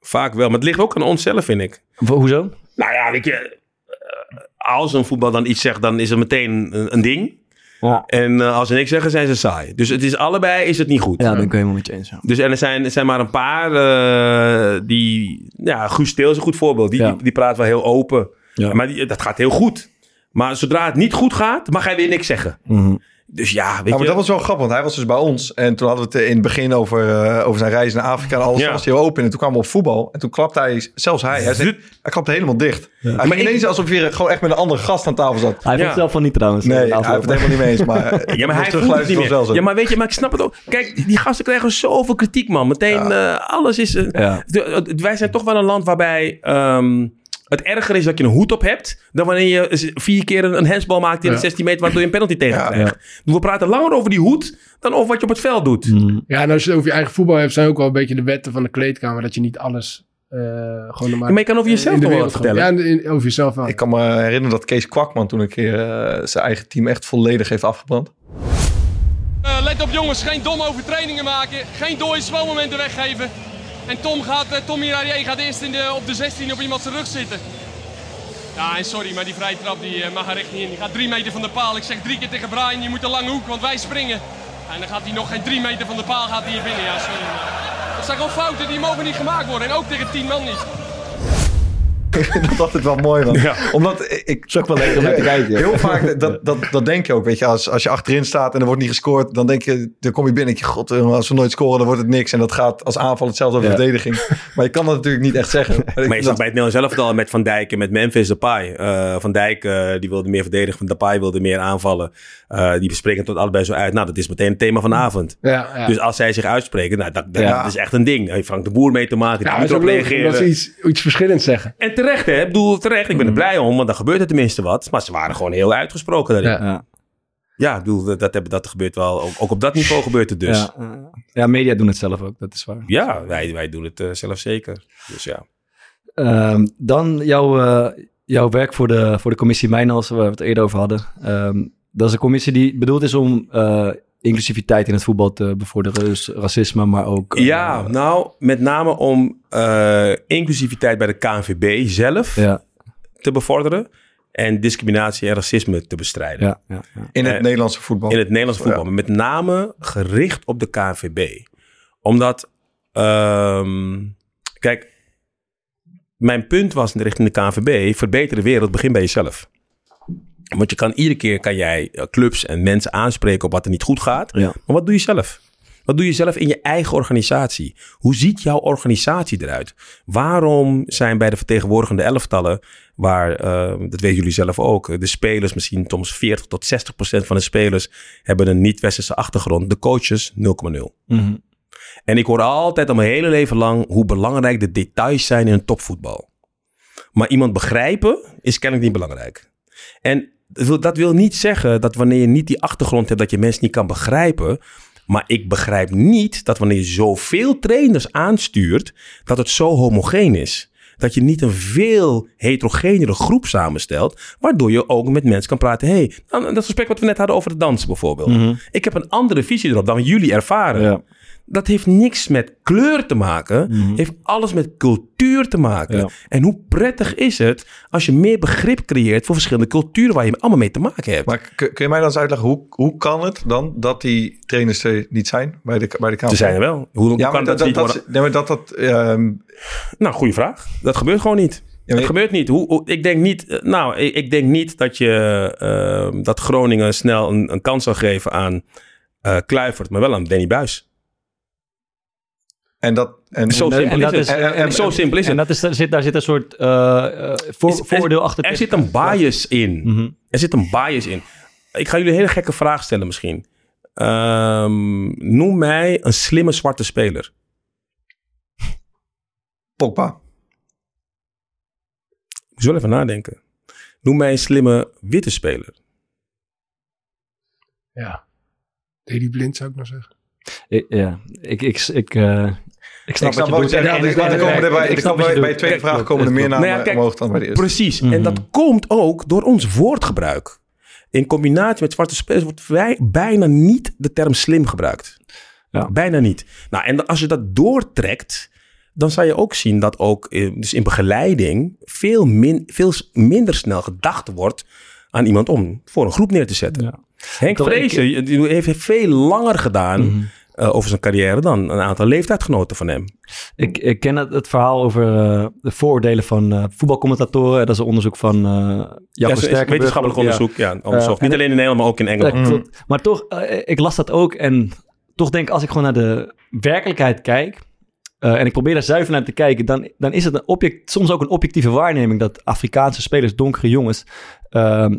Vaak wel. Maar het ligt ook aan onszelf, vind ik. Ho- Hoezo? Nou ja, weet je... eh, Als een voetbal dan iets zegt, dan is het meteen een, een ding. Ja. En eh, als ze niks zeggen, zijn ze saai. Dus het is allebei is het niet goed. Ja, ben ik helemaal met je eens. Ja. Dus en er zijn, er zijn maar een paar die... Ja, Guus Steel is een goed voorbeeld. Die, Ja. die, die praat wel heel open. Ja. Maar die, dat gaat heel goed. Maar zodra het niet goed gaat, mag hij weer niks zeggen. Mhm. Dus ja, weet Ja, maar je... dat was wel grappig, want hij was dus bij ons. En toen hadden we het in het begin over, eh, over zijn reis naar Afrika en alles. Ja. was heel open. En toen kwamen we op voetbal. En toen klapte hij, zelfs hij, hij, zei, hij klapte helemaal dicht. Hij Maar ik- ineens alsof hij weer gewoon echt met een andere gast aan tafel zat. Hij het zelf van niet trouwens. Nee, eh, hij heeft het helemaal niet mee eens. Maar, <laughs> Ja, maar hij voelt het niet meer. Wel zo. Ja, maar weet je, maar ik snap het ook. Kijk, die gasten krijgen zoveel kritiek, man. Meteen, eh, alles is... eh, eh, wij zijn toch wel een land waarbij... ehm, het erger is dat je een hoed op hebt... dan wanneer je vier keer een, een handsbal maakt in de Ja. 16 meter... waardoor je een penalty tegen Ja. krijgt. We praten langer over die hoed... dan over wat je op het veld doet. Mhm. Ja, en als je het over je eigen voetbal hebt, zijn ook wel een beetje de wetten van de kleedkamer. Dat je niet alles eh gewoon maar, maar je kan over jezelf wel wat vertellen. Ja, in- over jezelf wel. Ik kan me herinneren dat Kees Kwakman toen een keer eh, zijn eigen team echt volledig heeft afgebrand. Eh, let op jongens, geen domme overtredingen maken. Geen dode zwalmomenten weggeven. En Tom gaat, eh, Tom gaat eerst in de, op de 16 op iemand zijn rug zitten. Ja, en sorry, maar die vrije trap die, eh, mag er echt niet in. Die gaat drie meter van de paal. Ik zeg drie keer tegen Brian, je moet een lange hoek, want wij springen. En dan gaat hij nog geen drie meter van de paal gaat hij hier binnen. Ja, sorry. Dat zijn gewoon fouten, die mogen niet gemaakt worden. En ook tegen tien man niet. Ik vind dat altijd wel mooi. Man. Omdat ik, is ook wel leuk om naar te kijken. Heel vaak, dat, dat, dat denk je ook. Weet je, als, als je achterin staat en er wordt niet gescoord, dan denk je, dan kom je binnen je, god, eh, als we nooit scoren, dan wordt het niks. En dat gaat als aanval hetzelfde als Ja. verdediging. Maar je kan dat natuurlijk niet echt zeggen. Maar je dat- bij het Nederlands zelf al met Van Dijk en met Memphis Depay. Eh van Dijk eh, die wilde meer verdedigen, Van Depay wilde meer aanvallen. Eh, die bespreken tot allebei zo uit. Nou, dat is meteen het thema van de avond. ja, ja. Dus als zij zich uitspreken, nou, dat, dat, Ja. dat is echt een ding. Frank de Boer mee te maken. Die moet dat is erop reageren. dat ze iets, iets verschillends zeggen. En terecht, hè? Ik bedoel, terecht. Ik ben er blij om, want dan gebeurt er tenminste wat. Maar ze waren gewoon heel uitgesproken daarin. Ja, Ja. Ja. ik bedoel, dat, dat, hebben- dat gebeurt wel. Ook, ook op dat <laughs> niveau gebeurt het dus. Ja, Ja, ja, media doen het zelf ook, dat is waar. wij, wij doen het eh, zelf zeker. Dus ja. Ehm, dan jouw, eh, jouw werk voor de, voor de commissie Mijnals, waar we het eerder over hadden. Ehm, dat is een commissie die bedoeld is om eh, inclusiviteit in het voetbal te bevorderen. Dus racisme, maar ook... eh, ja, nou, met name om eh, inclusiviteit bij de KNVB zelf ja, te bevorderen. En discriminatie en racisme te bestrijden. ja, ja, ja. in het eh, Nederlandse voetbal. In het Nederlands voetbal. Maar met name gericht op de KNVB. Omdat, ehm, kijk, mijn punt was richting de KNVB, verbeter de wereld, begin bij jezelf. Want je kan iedere keer kan jij eh, clubs en mensen aanspreken op wat er niet goed gaat. Ja. Maar wat doe je zelf? Wat doe je zelf in je eigen organisatie? Hoe ziet jouw organisatie eruit? Waarom zijn bij de vertegenwoordigende elftallen, waar, uh, dat weten jullie zelf ook, de spelers misschien soms 40 tot 60 procent van de spelers hebben een niet-westerse achtergrond. De coaches 0,0. Mm En ik hoor altijd al mijn hele leven lang hoe belangrijk de details zijn in een topvoetbal. Maar iemand begrijpen is kennelijk niet belangrijk. En dat wil niet zeggen dat wanneer je niet die achtergrond hebt, dat je mensen niet kan begrijpen. Maar ik begrijp niet dat wanneer je zoveel trainers aanstuurt, dat het zo homogeen is. Dat je niet een veel heterogenere groep samenstelt, waardoor je ook met mensen kan praten. hey, nou, dat gesprek wat we net hadden over het dansen bijvoorbeeld. Mhm. Ik heb een andere visie erop dan jullie ervaren. Ja dat heeft niks met kleur te maken. Mm Heeft alles met cultuur te maken. En hoe prettig is het als je meer begrip creëert voor verschillende culturen waar je allemaal mee te maken hebt. Maar kun je mij dan eens uitleggen, hoe, hoe kan het dan dat die trainers er niet zijn bij de, bij de Kamer? Ze zijn er wel. Hoe, ja, kan dat, dat, niet dat, nee, maar dat, dat ehm, Nou, goede vraag. Dat gebeurt gewoon niet. Ja, dat gebeurt niet. Hoe, ik denk niet, eh, nou, ik, ik denk niet dat je uh, dat Groningen snel een, een kans zal geven aan uh, Kluivert, maar wel aan Danny Buis. En dat, en, zo simpel is het. En, zo simpel is het. En dat is, zit, daar zit een soort uh, voor, voordeel achter. Er zit een bias in. Mm -hmm. Er zit een bias in. Ik ga jullie een hele gekke vraag stellen misschien. Um, noem mij een slimme zwarte speler. Pogba. Ik zal even nadenken. Noem mij een slimme witte speler. Ja. Dedy Blind zou ik nog zeggen. Ik, ja, ik, ik, ik, uh, ik snap, ik snap wat je doet. Ja, dus dan komen er bij, ik snap bij, bij tweede vraag komen er meer namen nou omhoog dan bij de eerste. Precies. Mm -hmm. En dat komt ook door ons woordgebruik. In combinatie met zwarte spelers wordt wij bijna niet de term slim gebruikt. Ja. Bijna niet. Nou, en als je dat doortrekt, dan zal je ook zien dat ook eh, dus in begeleiding veel, min, veel minder snel gedacht wordt aan iemand om voor een groep neer te zetten. Ja. Henk Vrezen heeft veel langer gedaan mm -hmm. Over zijn carrière dan een aantal leeftijdgenoten van hem. Ik, ik ken het, het verhaal over uh, de vooroordelen van uh, voetbalcommentatoren. Dat is een onderzoek van uh, Jacco ja, Wetenschappelijk onderzoek, ja. ja Niet alleen in Nederland, maar ook in Engeland. Mm. Maar toch, ik las dat ook en toch denk ik, als ik gewoon naar de werkelijkheid kijk... en ik probeer daar zuiver naar te kijken, dan, dan is het een object, soms ook een objectieve waarneming dat Afrikaanse spelers, donkere jongens, ehm,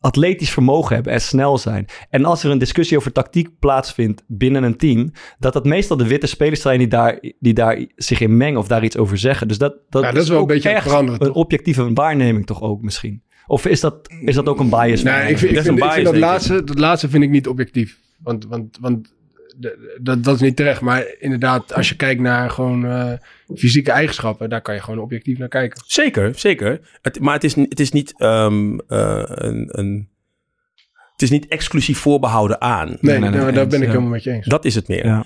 atletisch vermogen hebben en snel zijn. En als er een discussie over tactiek plaatsvindt binnen een team, dat dat meestal de witte spelers zijn die daar, die daar zich in mengen of daar iets over zeggen. Dus dat, dat, ja, dat is wel een beetje veranderd. Een objectieve waarneming toch ook misschien. Of is dat, is dat ook een bias? Nee, ik vind, ik vind, ik vind dat, laatste, dat laatste vind ik niet objectief. Want, want, want dat, dat is niet terecht. Maar inderdaad, als je kijkt naar gewoon uh, fysieke eigenschappen, daar kan je gewoon objectief naar kijken. Zeker, zeker. Het, maar het is, het is niet um, uh, een, een. Het is niet exclusief voorbehouden aan. Nee, nee, nee daar ben ik helemaal met je eens. Dat is het meer. Ja.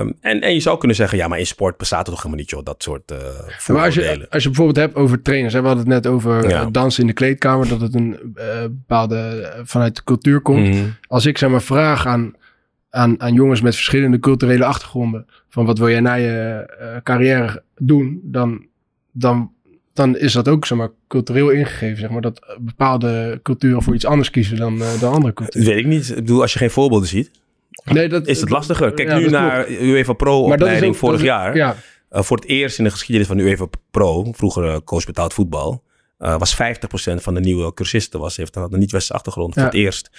Um, en, en je zou kunnen zeggen, ja, maar in sport bestaat er toch helemaal niet, joh, dat soort uh, maar als je, als je bijvoorbeeld hebt over trainers, hè, we hadden het net over ja. dansen in de kleedkamer, dat het een uh, bepaalde vanuit de cultuur komt. Mm. Als ik zeg maar vraag aan aan, aan jongens met verschillende culturele achtergronden. Van wat wil jij na je uh, carrière doen? Dan, dan, dan is dat ook zeg maar, cultureel ingegeven. Zeg maar, dat bepaalde culturen voor iets anders kiezen dan, uh, dan andere culturen. Weet ik niet. Ik bedoel, als je geen voorbeelden ziet, nee, dat, is het lastiger. Kijk nu naar UEFA Pro-opleiding vorig jaar. Ja. Uh, voor het eerst in de geschiedenis van UEFA Pro, vroeger coach betaald voetbal, was 50% van de nieuwe cursisten was, heeft een niet-westerse achtergrond. Voor het eerst.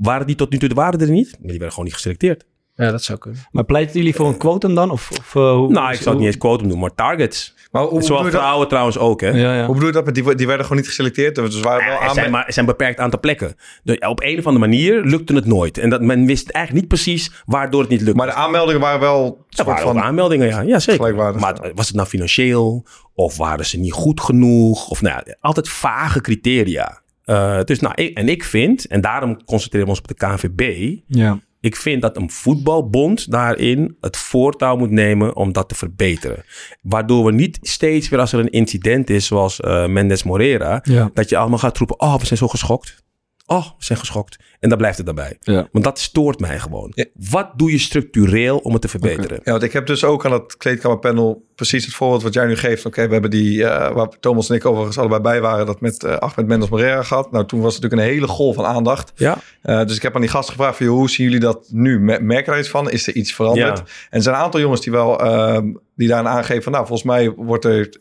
Waren die tot nu toe de waarde er niet? Maar die werden gewoon niet geselecteerd. Ja, dat zou kunnen. Maar pleiten jullie voor een quotum dan? Of, of uh, hoe, nou, ik zou het niet eens quotum doen, maar targets. Maar hoe, Zoals vrouwen trouwens ook, hè? Ja, ja. Hoe bedoel je dat? Die, die werden gewoon niet geselecteerd? Dus waren wel er, zijn maar, er zijn een beperkt aantal plekken. De, op een of andere manier lukte het nooit. En dat, men wist eigenlijk niet precies waardoor het niet lukte. Maar de aanmeldingen waren wel... Er waren van aanmeldingen, ja. ja zeker. Maar was het nou financieel? Of waren ze niet goed genoeg? Of nou ja, altijd vage criteria. Uh, dus nou, ik, en ik vind, en daarom concentreren we ons op de KNVB. Ja. Ik vind dat een voetbalbond daarin het voortouw moet nemen om dat te verbeteren. Waardoor we niet steeds weer als er een incident is zoals uh, Mendes Morera, dat je allemaal gaat roepen, oh we zijn zo geschokt. Oh, we zijn geschokt. En dan blijft het daarbij. Ja. Want dat stoort mij gewoon. Ja. Wat doe je structureel om het te verbeteren? Ja, want ik heb dus ook aan het kleedkamerpanel precies het voorbeeld wat jij nu geeft. Oké, we hebben die, eh, waar Thomas en ik overigens allebei bij waren, dat met uh, Ahmed Mendes Moreira gehad. Nou, toen was het natuurlijk een hele golf van aandacht. Ja. Uh, dus ik heb aan die gasten gevraagd van, joh, hoe zien jullie dat nu? Merken er iets van? Is er iets veranderd? Ja. En er zijn een aantal jongens die wel, ehm, die daarin aangeven van, nou, volgens mij wordt er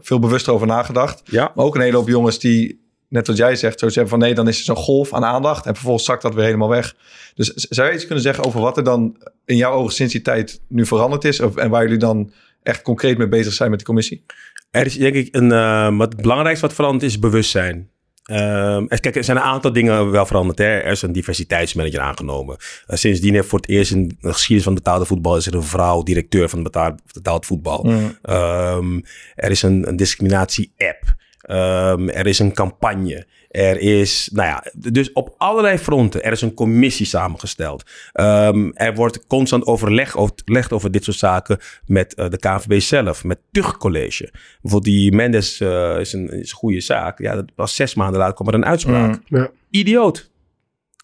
veel bewuster over nagedacht. Ja. Maar ook een hele hoop jongens die net wat jij zegt, zo zeggen van nee, dan is er zo'n golf aan aandacht en vervolgens zakt dat weer helemaal weg. Dus zou je iets kunnen zeggen over wat er dan in jouw ogen sinds die tijd nu veranderd is of, en waar jullie dan echt concreet mee bezig zijn met de commissie? Er is denk ik een, uh, wat het belangrijkste wat veranderd is, bewustzijn. Uh, kijk, er zijn een aantal dingen wel veranderd. Hè. Er is een diversiteitsmanager aangenomen. Uh, sindsdien heeft voor het eerst in de geschiedenis van betaalde voetbal... is er een vrouw directeur van betaald, betaald voetbal. Mm. Um, er is een, een discriminatie-app. Um, er is een campagne. Er is, nou ja, dus op allerlei fronten. Er is een commissie samengesteld. Um, er wordt constant overleg overlegd over dit soort zaken met uh, de KNVB zelf, met Tuchtcollege. Bijvoorbeeld die Mendes uh, is, een, is een goede zaak. Ja, dat was zes maanden later kwam er een uitspraak. Mm, ja. Idioot.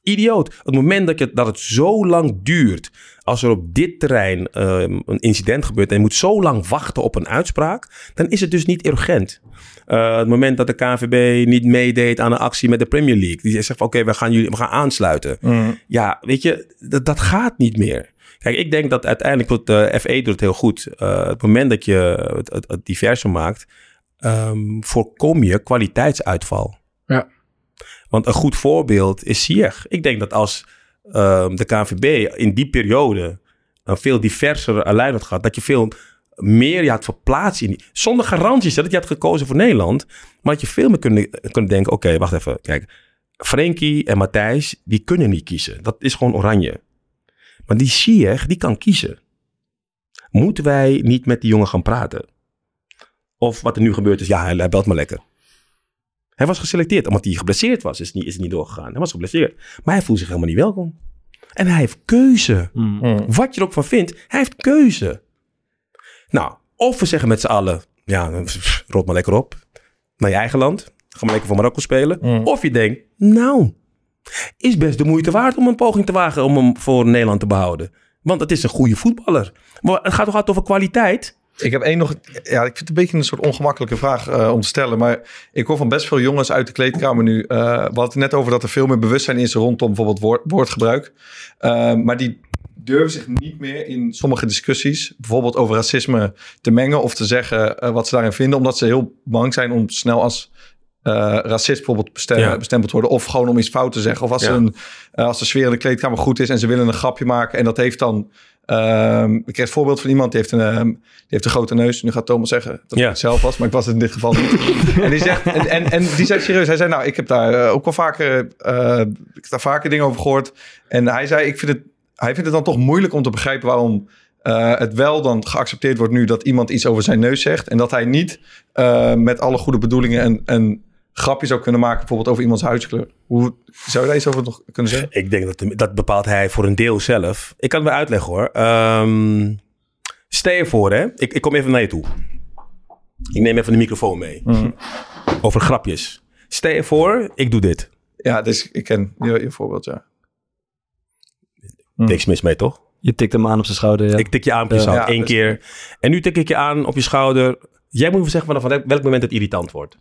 Idioot. Het moment dat, je, dat het zo lang duurt. Als er op dit terrein um, een incident gebeurt en je moet zo lang wachten op een uitspraak, dan is het dus niet urgent. Uh, het moment dat de KNVB niet meedeed aan een actie met de Premier League. Die zegt van oké, okay, we gaan jullie we gaan aansluiten. Mm. Ja, weet je, dat, dat gaat niet meer. Kijk, ik denk dat uiteindelijk doet de FE doet het heel goed. Uh, het moment dat je het, het, het diverser maakt, um, voorkom je kwaliteitsuitval. Want een goed voorbeeld is Sieg. Ik denk dat als um, de KNVB in die periode een veel diverser lijn had gehad, dat je veel meer je had verplaatst in zonder garanties dat je had gekozen voor Nederland, maar dat je veel meer kunnen, kunnen denken, oké, wacht even, kijk, Frenkie en Matthijs, die kunnen niet kiezen. Dat is gewoon oranje. Maar die Sieg, die kan kiezen. Moeten wij niet met die jongen gaan praten? Of wat er nu gebeurt is, ja, hij belt me lekker. Hij was geselecteerd, omdat hij geblesseerd was, is het niet, is het niet doorgegaan. Hij was geblesseerd. Maar hij voelt zich helemaal niet welkom. En hij heeft keuze. Mm. Wat je er ook van vindt, hij heeft keuze. Nou, of we zeggen met z'n allen, ja, rot maar lekker op. Naar je eigen land. Ga maar lekker voor Marokko spelen. Mm. Of je denkt, nou, is best de moeite waard om een poging te wagen om hem voor Nederland te behouden. Want het is een goede voetballer. Maar het gaat toch altijd over kwaliteit? Ik heb één nog. Ja, ik vind het een beetje een soort ongemakkelijke vraag uh, om te stellen. Maar ik hoor van best veel jongens uit de kleedkamer nu. Uh, we hadden het net over dat er veel meer bewustzijn is rondom bijvoorbeeld woord, woordgebruik. Uh, maar die durven zich niet meer in sommige discussies, bijvoorbeeld over racisme, te mengen of te zeggen wat ze daarin vinden, omdat ze heel bang zijn om snel als uh, racist bijvoorbeeld bestem, ja. bestempeld worden, of gewoon om iets fout te zeggen. Of als, Ja. een, uh, als de sfeer in de kleedkamer goed is en ze willen een grapje maken en dat heeft dan. Um, ik kreeg het voorbeeld van iemand die heeft, een, um, die heeft een grote neus. Nu gaat Thomas zeggen dat Ja. ik het zelf was, maar ik was het in dit geval niet. <laughs> en, die zegt, en, en, en die zegt serieus, hij zei nou, ik heb daar uh, ook wel vaker, uh, ik heb daar vaker dingen over gehoord. En hij zei, ik vind het, hij vindt het dan toch moeilijk om te begrijpen waarom uh, het wel dan geaccepteerd wordt nu dat iemand iets over zijn neus zegt. En dat hij niet uh, met alle goede bedoelingen en, en grapjes zou kunnen maken, bijvoorbeeld over iemands huidskleur. Hoe zou je daar iets over nog kunnen zeggen? Ik denk dat dat bepaalt hij voor een deel zelf. Ik kan het wel uitleggen hoor. Um, stel je voor, hè. Ik, ik kom even naar je toe. Ik neem even de microfoon mee. Mm. Over grapjes. Stel je voor, ik doe dit. Ja, dus ik ken je, je voorbeeld, ja. Mm. Niks mis mee, toch? Je tikt hem aan op zijn schouder, ja. Ik tik je aan op je schouder, Ja, één dus- keer. En nu tik ik je aan op je schouder. Jij moet me zeggen vanaf welk moment het irritant wordt.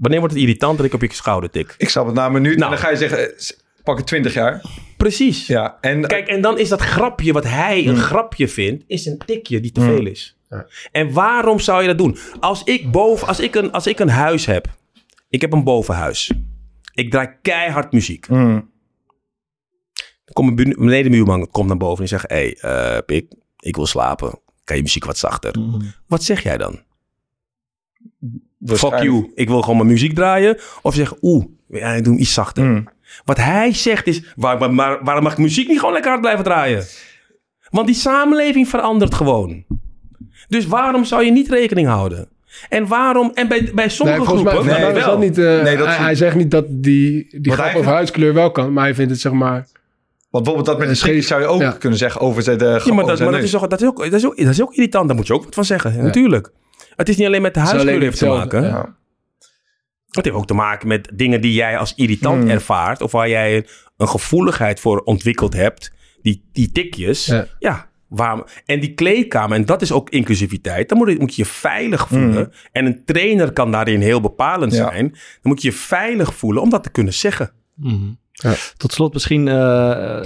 Wanneer wordt het irritant dat ik op je schouder tik? Ik snap het na een minuut Nou. en dan ga je zeggen, eh, pak het 20 jaar. Precies. Ja, en Kijk, en dan is dat grapje wat hij een grapje vindt, is een tikje die te veel is. En waarom zou je dat doen? Als ik boven, als ik een, als ik een huis heb, ik heb een bovenhuis. Ik draai keihard muziek. Mm. Dan komt mijn benedenbuurman komt naar boven en zegt, hé, hey, uh, Pik, ik wil slapen. Kan je muziek wat zachter? Wat zeg jij dan? Fuck you, ik wil gewoon mijn muziek draaien. Of zeg, oeh, ja, ik doe hem iets zachter. Mm. Wat hij zegt is, waar, waar- maar, waarom mag ik muziek niet gewoon lekker hard blijven draaien? Want die samenleving verandert gewoon. Dus waarom zou je niet rekening houden? En waarom, en bij, bij sommige Nee, groepen mij nee, dat wel. niet... eh, Nee, dat hij, hij zegt niet dat die, die grap over huidskleur wel kan. Maar hij vindt het zeg maar... Want bijvoorbeeld dat met de Eh, strikjes zou je ook ja. kunnen zeggen over de, Ja, maar, over dat, zijn maar dat, is neus. ook, dat, is ook, dat, is ook, dat is ook irritant. Daar moet je ook wat van zeggen. Natuurlijk. Het is niet alleen met de huidskleur heeft te maken. Ja. Dat heeft ook te maken met dingen die jij als irritant Hmm. ervaart. Of waar jij een gevoeligheid voor ontwikkeld hebt. Die, die tikjes. Ja. Ja. waarom, en die kleedkamer, en dat is ook inclusiviteit. Dan moet je, moet je je veilig voelen. En een trainer kan daarin heel bepalend Hmm. Ja. zijn. Dan moet je je veilig voelen om dat te kunnen zeggen. Ja. Tot slot misschien eh,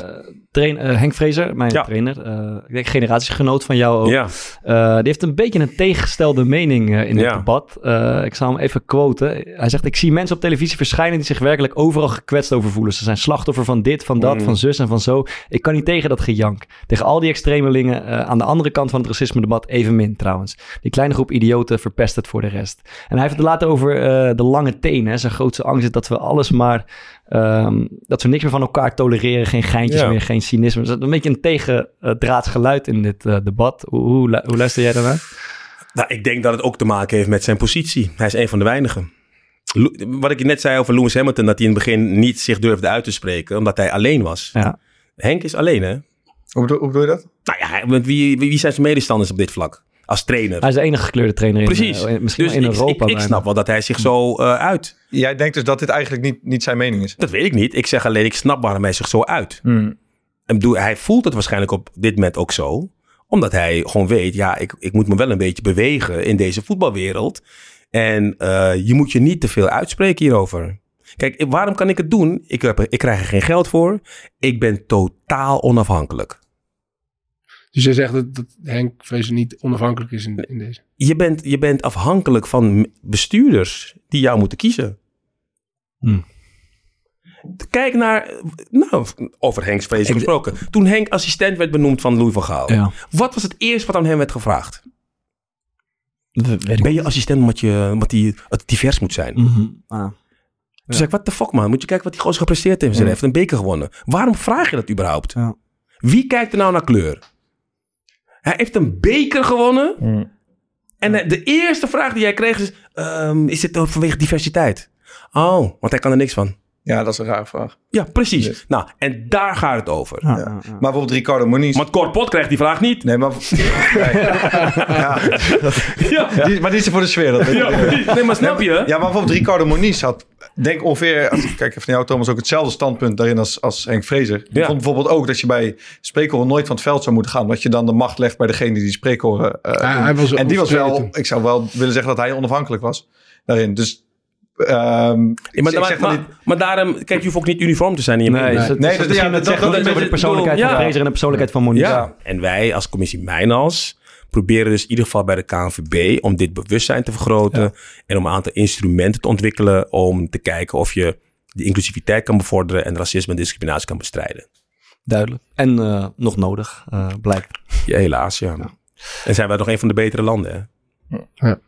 train, eh, Henk Vrezer, mijn Ja. trainer. eh, ik denk generatiegenoot van jou ook. Ja. Eh, die heeft een beetje een tegengestelde mening in Ja. debat. Ik zal hem even quoten. Hij zegt, ik zie mensen op televisie verschijnen die zich werkelijk overal gekwetst over voelen. Ze zijn slachtoffer van dit, van dat, Mm. van zus en van zo. Ik kan niet tegen dat gejank. Tegen al die extremelingen aan de andere kant van het racisme-debat evenmin trouwens. Die kleine groep idioten verpest het voor de rest. En hij heeft het later over de lange tenen. Zijn grootste angst is dat we alles maar... ehm, dat we niks meer van elkaar tolereren. Geen geintjes Ja. meer, geen cynisme. Dus dat is een beetje een tegendraads geluid in dit eh, debat. Hoe, hoe, lu- hoe luister jij daarnaar? Nou, ik denk dat het ook te maken heeft met zijn positie. Hij is een van de weinigen. Lo- Wat ik net zei over Lewis Hamilton, dat hij in het begin niet zich durfde uit te spreken, omdat hij alleen was. Ja. Henk is alleen, hè? Hoe bedoel, hoe bedoel je dat? Nou ja, wie wie zijn zijn medestanders op dit vlak? Als trainer. Hij is de enige gekleurde trainer in, Precies. eh, misschien dus in ik, Europa. ik, ik snap wel dat hij zich zo eh, uit. Jij denkt dus dat dit eigenlijk niet, niet zijn mening is? Dat weet ik niet. Ik zeg alleen, ik snap waarom hij zich zo uit. Hmm. En bedoel, hij voelt het waarschijnlijk op dit moment ook zo. Omdat hij gewoon weet, ja, ik, ik moet me wel een beetje bewegen in deze voetbalwereld. En eh, je moet je niet te veel uitspreken hierover. Kijk, waarom kan ik het doen? Ik, heb, ik krijg er geen geld voor. Ik ben totaal onafhankelijk. Dus jij zegt dat, dat Henk Vrezer niet onafhankelijk is in, in deze. Je bent, je bent afhankelijk van bestuurders die jou moeten kiezen. Hmm. Kijk naar, nou, over Henk Vrees gesproken. Toen Henk assistent werd benoemd van Louis van Gaal. Ja. Wat was het eerste wat aan hem werd gevraagd? Ben je assistent omdat, je, omdat die, het divers moet zijn? Mhm. Ah. Toen zei ik, what the fuck man? Moet je kijken wat die gozer gepresteerd heeft. Hij heeft een beker gewonnen. Waarom vraag je dat überhaupt? Ja. Wie kijkt er nou naar kleur? Hij heeft een beker gewonnen. Hmm. En de eerste vraag die jij kreeg is... ehm, is dit vanwege diversiteit? Oh, want hij kan er niks van. Ja, dat is een rare vraag. Ja, precies. Nou, en daar gaat het over. Ja, Ja. ja, ja. Maar bijvoorbeeld Ricardo Moniz... Want Corpot krijgt die vraag niet. Nee, maar... <laughs> Ja, Ja, die, maar die is er voor de sfeer. Dat nee, maar snap je? Ja, maar bijvoorbeeld Ricardo Moniz had, denk ongeveer, als ik kijk van jou Thomas, ook hetzelfde standpunt daarin als, als Henk Vrezer. Die Ja. vond bijvoorbeeld ook dat je bij spreekhoren nooit van het veld zou moeten gaan, omdat je dan de macht legt bij degene die die spreekhoren eh, Ja, doen. hij was En die was wel, toen. ik zou wel willen zeggen dat hij onafhankelijk was daarin. Dus, ehm Ja, maar, maar, maar, niet- maar daarom, kijk, je hoeft ook niet uniform te zijn in je Nee, dus Nee, nee, dat- dus, ja, ja, dat- zegt dat- wel iets dat- over de persoonlijkheid ja. van Fraser en de persoonlijkheid van Moniz. Ja. En wij als commissie Mijnals proberen dus in ieder geval bij de KNVB om dit bewustzijn te vergroten en om een aantal instrumenten te ontwikkelen om te kijken of je de inclusiviteit kan bevorderen en racisme en discriminatie kan bestrijden. Duidelijk. En eh, nog nodig, eh, blijkt. Ja, helaas, ja. En zijn wij nog een van de betere landen, hè? Ja.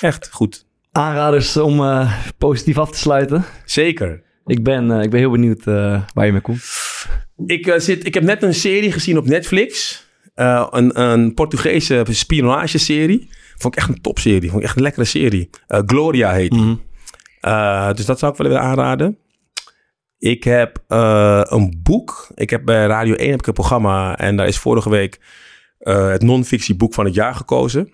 Echt, goed. Aanraders om eh, positief af te sluiten. Zeker. Ik ben, eh, ik ben heel benieuwd eh, waar je mee komt. Ik, zit, ik heb net een serie gezien op Netflix. Een, een Portugese spionageserie. Vond ik echt een topserie. Vond ik echt een lekkere serie. Gloria heet die. Mhm. Dus dat zou ik wel willen aanraden. Ik heb een boek. Ik heb bij Radio 1 heb ik een programma. En daar is vorige week het non-fictieboek van het jaar gekozen.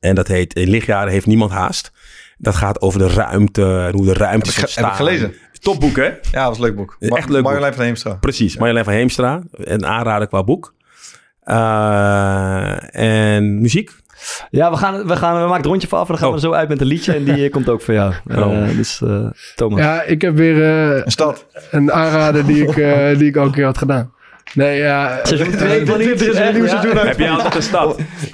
En dat heet In lichtjaren heeft niemand haast. Dat gaat over de ruimte en hoe de ruimte ge- ontstaan. heb ik gelezen. Topboek, hè? ja, dat was een leuk boek. Echt leuk boek. Marjolein van Heemstra. Precies, Marjolein van Heemstra. Een aanrader qua boek. Eh, en muziek. Ja, we, gaan, we, gaan, we maken het rondje van af en dan gaan Oh. we zo uit met een liedje. En die eh, komt ook voor jou. <laughs> Eh, Oh. Dus eh, Thomas. Ja, ik heb weer eh, Een stad. een aanrader die ik, eh, die ik al een keer had gedaan. Nee, ja. Seizoen eh, 2 van ja. Heb jij altijd een stad? <laughs>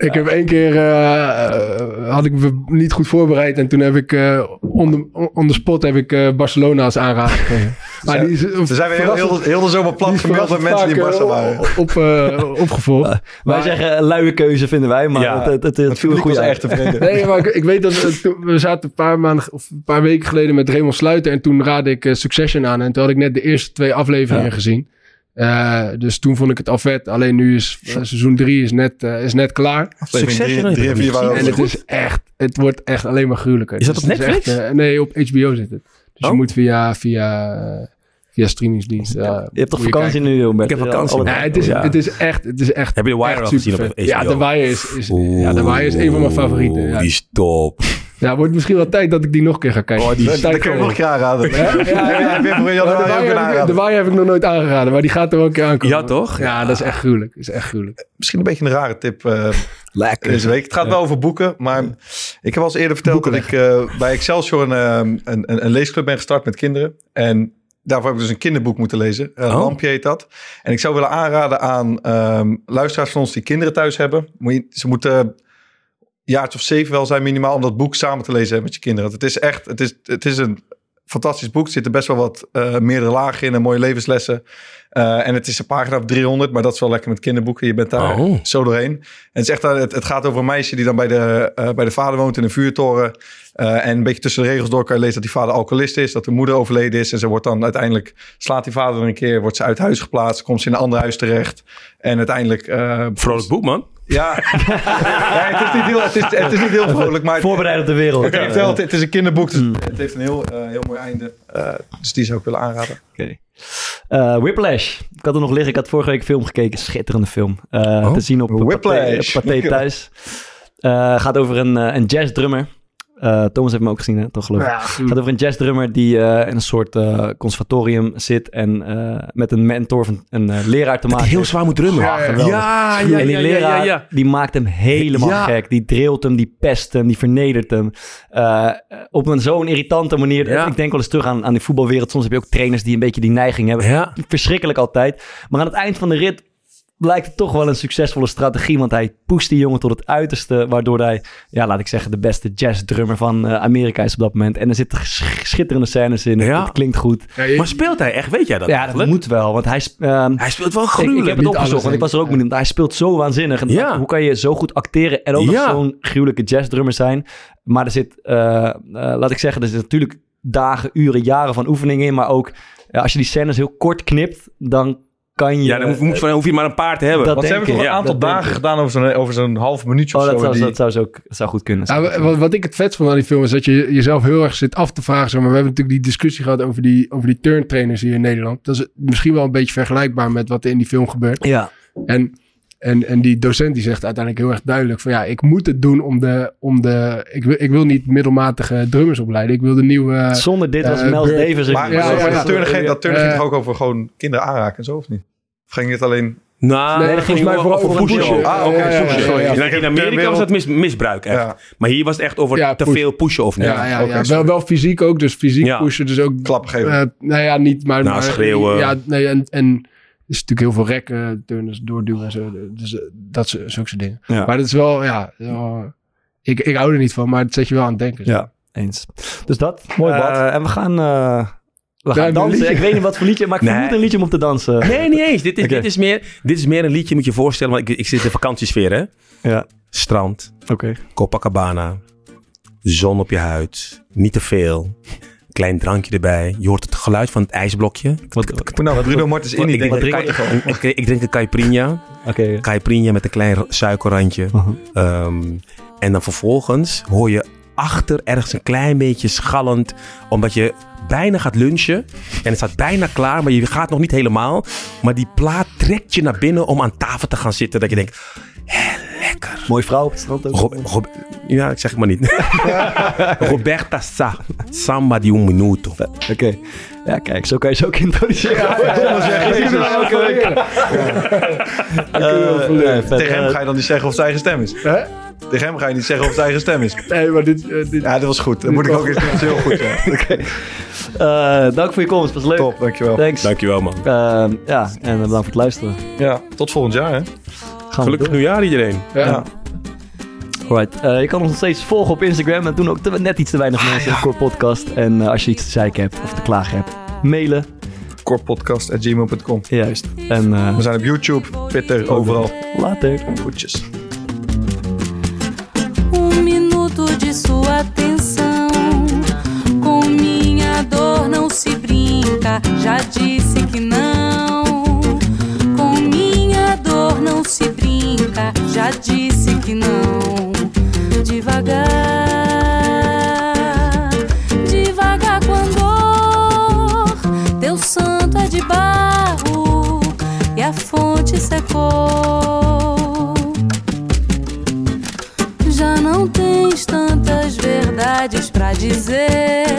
Ik heb één keer, eh, eh, had ik me niet goed voorbereid. En toen heb ik, eh on, the, on the spot heb ik eh, Barcelona als aanrader gekregen. <laughs> Maar die is, Ze zijn weer heel, heel, heel de zomer plat gemeld met mensen die in waren. Op, eh, opgevolgd. <laughs> Wij Maar- zeggen een luie keuze vinden wij, maar Ja. het, het, het, het Het viel uit. echt tevreden. <laughs> Nee, maar ik, ik weet dat we, toen- we zaten een paar maanden of een paar weken geleden met Raymond Sluiter. En toen raadde ik Succession aan. En toen had ik net de eerste twee afleveringen Ja. gezien. Eh, dus toen vond ik het al vet. Alleen nu is eh, seizoen drie is net, eh, is net klaar. Succession, Drie, drie en het is echt, het wordt echt alleen maar gruwelijker. Is dat Dus op Netflix? echt, nee, op HBO zit het. Dus Oh. je moet via, via, via streamingsdienst. Je hebt toch vakantie kijken. nu, Hubert? Ik heb vakantie. Nee, het is, Ja. het is echt, het is echt. Heb je The Wire al gezien op. HBO? Ja, The Wire is, is, ja, The Wire is een van mijn favorieten. Ja. Die is top. Ja, wordt misschien wel tijd dat ik die nog een keer ga kijken. Oh, die dat kan nog een keer aanraden. Ja, ja, ja, de waaier heb ik nog nooit aangeraden, maar die gaat er een keer aankomen. Ja, toch? Ja, dat is echt gruwelijk. is echt gruwelijk. Misschien een beetje een rare tip uh, <laughs> Lekker. deze week. Het gaat wel over boeken, maar ik heb al eens eerder verteld dat ik uh, bij Excelsior een, een, een, een leesclub ben gestart met kinderen. En daarvoor heb ik dus een kinderboek moeten lezen. Uh, oh. Lampje heet dat. En ik zou willen aanraden aan um, luisteraars van ons die kinderen thuis hebben. Moet je, ze moeten jaartje of zeven wel zijn minimaal om dat boek samen te lezen met je kinderen. Het is echt, het is, het is een fantastisch boek. Er zitten best wel wat uh, meerdere lagen in en mooie levenslessen. Uh, en het is een pagina of 300, maar dat is wel lekker met kinderboeken. Je bent daar oh. zo doorheen. En het, is echt, het, het gaat over een meisje die dan bij de, uh, bij de vader woont in een vuurtoren. Uh, en een beetje tussen de regels door kan je lezen dat die vader alcoholist is, dat de moeder overleden is. En ze wordt dan uiteindelijk, slaat die vader een keer, wordt ze uit huis geplaatst, komt ze in een ander huis terecht. En uiteindelijk... Vrolijk boek, man. Ja. <laughs> ja, het, is niet heel, het, is, het is niet heel vrolijk. Maar Voorbereid op de wereld. Het, heeft wel, het, is een kinderboek, dus mm. het heeft een heel, uh, heel mooi einde. Uh, dus die zou ik willen aanraden. Oké. Okay. Uh, Whiplash. Ik had er nog liggen. Ik had vorige week een film gekeken. Schitterende film. Oh. Te zien op Whiplash. Pathé, thuis. gaat over een, een jazzdrummer. Uh, Thomas heeft me ook gezien, hè? toch geloof ik. Ja, het gaat over een jazzdrummer die uh, in een soort uh, conservatorium zit en met een mentor van een leraar te maken. heel zwaar moet drummen. Ja, ja, ja, ja, En die leraar, die maakt hem helemaal gek. Die drilt hem, die pest hem, die vernedert hem. op een zo'n irritante manier. Ik denk wel eens terug aan, aan die voetbalwereld. Soms heb je ook trainers die een beetje die neiging hebben. Verschrikkelijk altijd. Maar aan het eind van de rit blijkt het toch wel een succesvolle strategie. Want hij pusht die jongen tot het uiterste. Waardoor hij, ja, laat ik zeggen, de beste jazzdrummer van uh, Amerika is op dat moment. En er zitten schitterende scènes in. Ja. Het klinkt goed. Ja, Maar speelt hij echt? Weet jij dat? Ja, dat moet wel. Want hij, uh, hij speelt wel gruwelijk. Ik, ik heb het opgezocht, want ik was er ook ja. benieuwd. Hij speelt zo waanzinnig. En ja. Hoe kan je zo goed acteren en ook nog zo'n gruwelijke jazzdrummer zijn? Maar er zit, uh, laat ik zeggen, er zit natuurlijk dagen, uren, jaren van oefening in. Maar ook als je die scènes heel kort knipt, dan kan je... Ja, dan hoef, moet, hoef je maar een paar te hebben. Dat Want ze hebben toch een aantal dagen gedaan over zo'n, over zo'n half minuutje oh, of dat zo. Zou, die... Dat zou, zo, zou goed kunnen. Ja, wat, wat, ik het vet vond aan die film is dat je jezelf heel erg zit af te vragen. Zeg maar we hebben natuurlijk die discussie gehad over die, over die turntrainers hier in Nederland. Dat is misschien wel een beetje vergelijkbaar met wat er in die film gebeurt. Ja. En en, en die docent die zegt uiteindelijk heel erg duidelijk van ja, ik moet het doen om de, om de ik, wil, ik wil niet middelmatige drummers opleiden. Ik wil de nieuwe... Zonder dit was uh, Mel Davis... Maar, ja, ja, dat turnen, dat turnen ging toch ook over gewoon kinderen aanraken en zo, of niet? Of ging het alleen... Nou, nee, dat ging mij vooral over pushen. Ah, oké, okay, ja, ja, In Amerika was het mis, misbruik echt. Maar hier was het echt over te veel pushen of niet. Ja, ja, ja. Wel, wel fysiek ook, dus fysiek pushen. Dus ook... Klappen geven. Uh, nou ja, niet, maar... Nou, maar, schreeuwen. Ja, nee, en... en is natuurlijk heel veel rekken, turners doorduwen en zo. Dus uh, dat zulke soort dingen. Ja. Maar dat is wel, ja, uh, ik, ik hou er niet van, maar het zet je wel aan het denken. Zo. Ja, eens. Dus dat. Mooi bad. Uh, en we gaan we gaan dansen. Ik weet niet wat voor liedje, maar ik nee. een liedje om op te dansen. Nee, niet eens. Dit is, okay. dit is, meer, dit is meer een liedje, moet je voorstellen. Want ik, ik zit in de vakantiesfeer, hè? Ja. Strand. Oké. Okay. Copacabana. Zon op je huid. Niet te veel. Klein drankje erbij. Je hoort het geluid van het ijsblokje. Wat, nou, wat Bruno Martens in ik, drink, ik, ik, drink een caipirinha. Oké. Okay. Caipirinha met een klein suikerrandje. Uh -huh. um, en dan vervolgens hoor je achter ergens een klein beetje schallend. Omdat je bijna gaat lunchen. En het staat bijna klaar, maar je gaat nog niet helemaal. Maar die plaat trekt je naar binnen om aan tafel te gaan zitten. Dat je denkt, hé, lekker. Mooie vrouw op het strand ook. Rob, Rob, ja, ik zeg het maar niet. <laughs> Roberta Sa. Samba di un minuto. Oké. Okay. Ja, kijk, zo kan je ze ook introduceren. Ja, ja, ja. Uh, tegen hem ga je dan niet zeggen of zijn eigen stem is. Huh? Tegen hem ga je niet zeggen of zijn eigen stem is. Nee, maar dit... Uh, dit ja, dat was goed. Dat moet ik ook eens doen. Dat is heel goed, ja. <laughs> Oké. Okay. Uh, dank voor je komst. was leuk. Top, dankjewel. Thanks. Dankjewel, man. Uh, ja, en bedankt voor het luisteren. Ja, tot volgend jaar, hè. Gaan Gelukkig nieuwjaar iedereen. Ja. ja. Alright. Uh, je kan ons nog steeds volgen op Instagram. En doen ook te, net iets te weinig ah, mensen. Ja. podcast. En uh, als je iets te zeiken hebt of te klagen hebt, mailen. Korpodcast.gmail.com Juist. En, uh, We zijn op YouTube, Twitter, overal. Later. Goedjes. Brinca. Já disse que não. Com minha dor não se brinca. Já disse que não. Devagar, devagar com dor. Teu santo é de barro e a fonte secou. Já não tens tantas verdades dizer.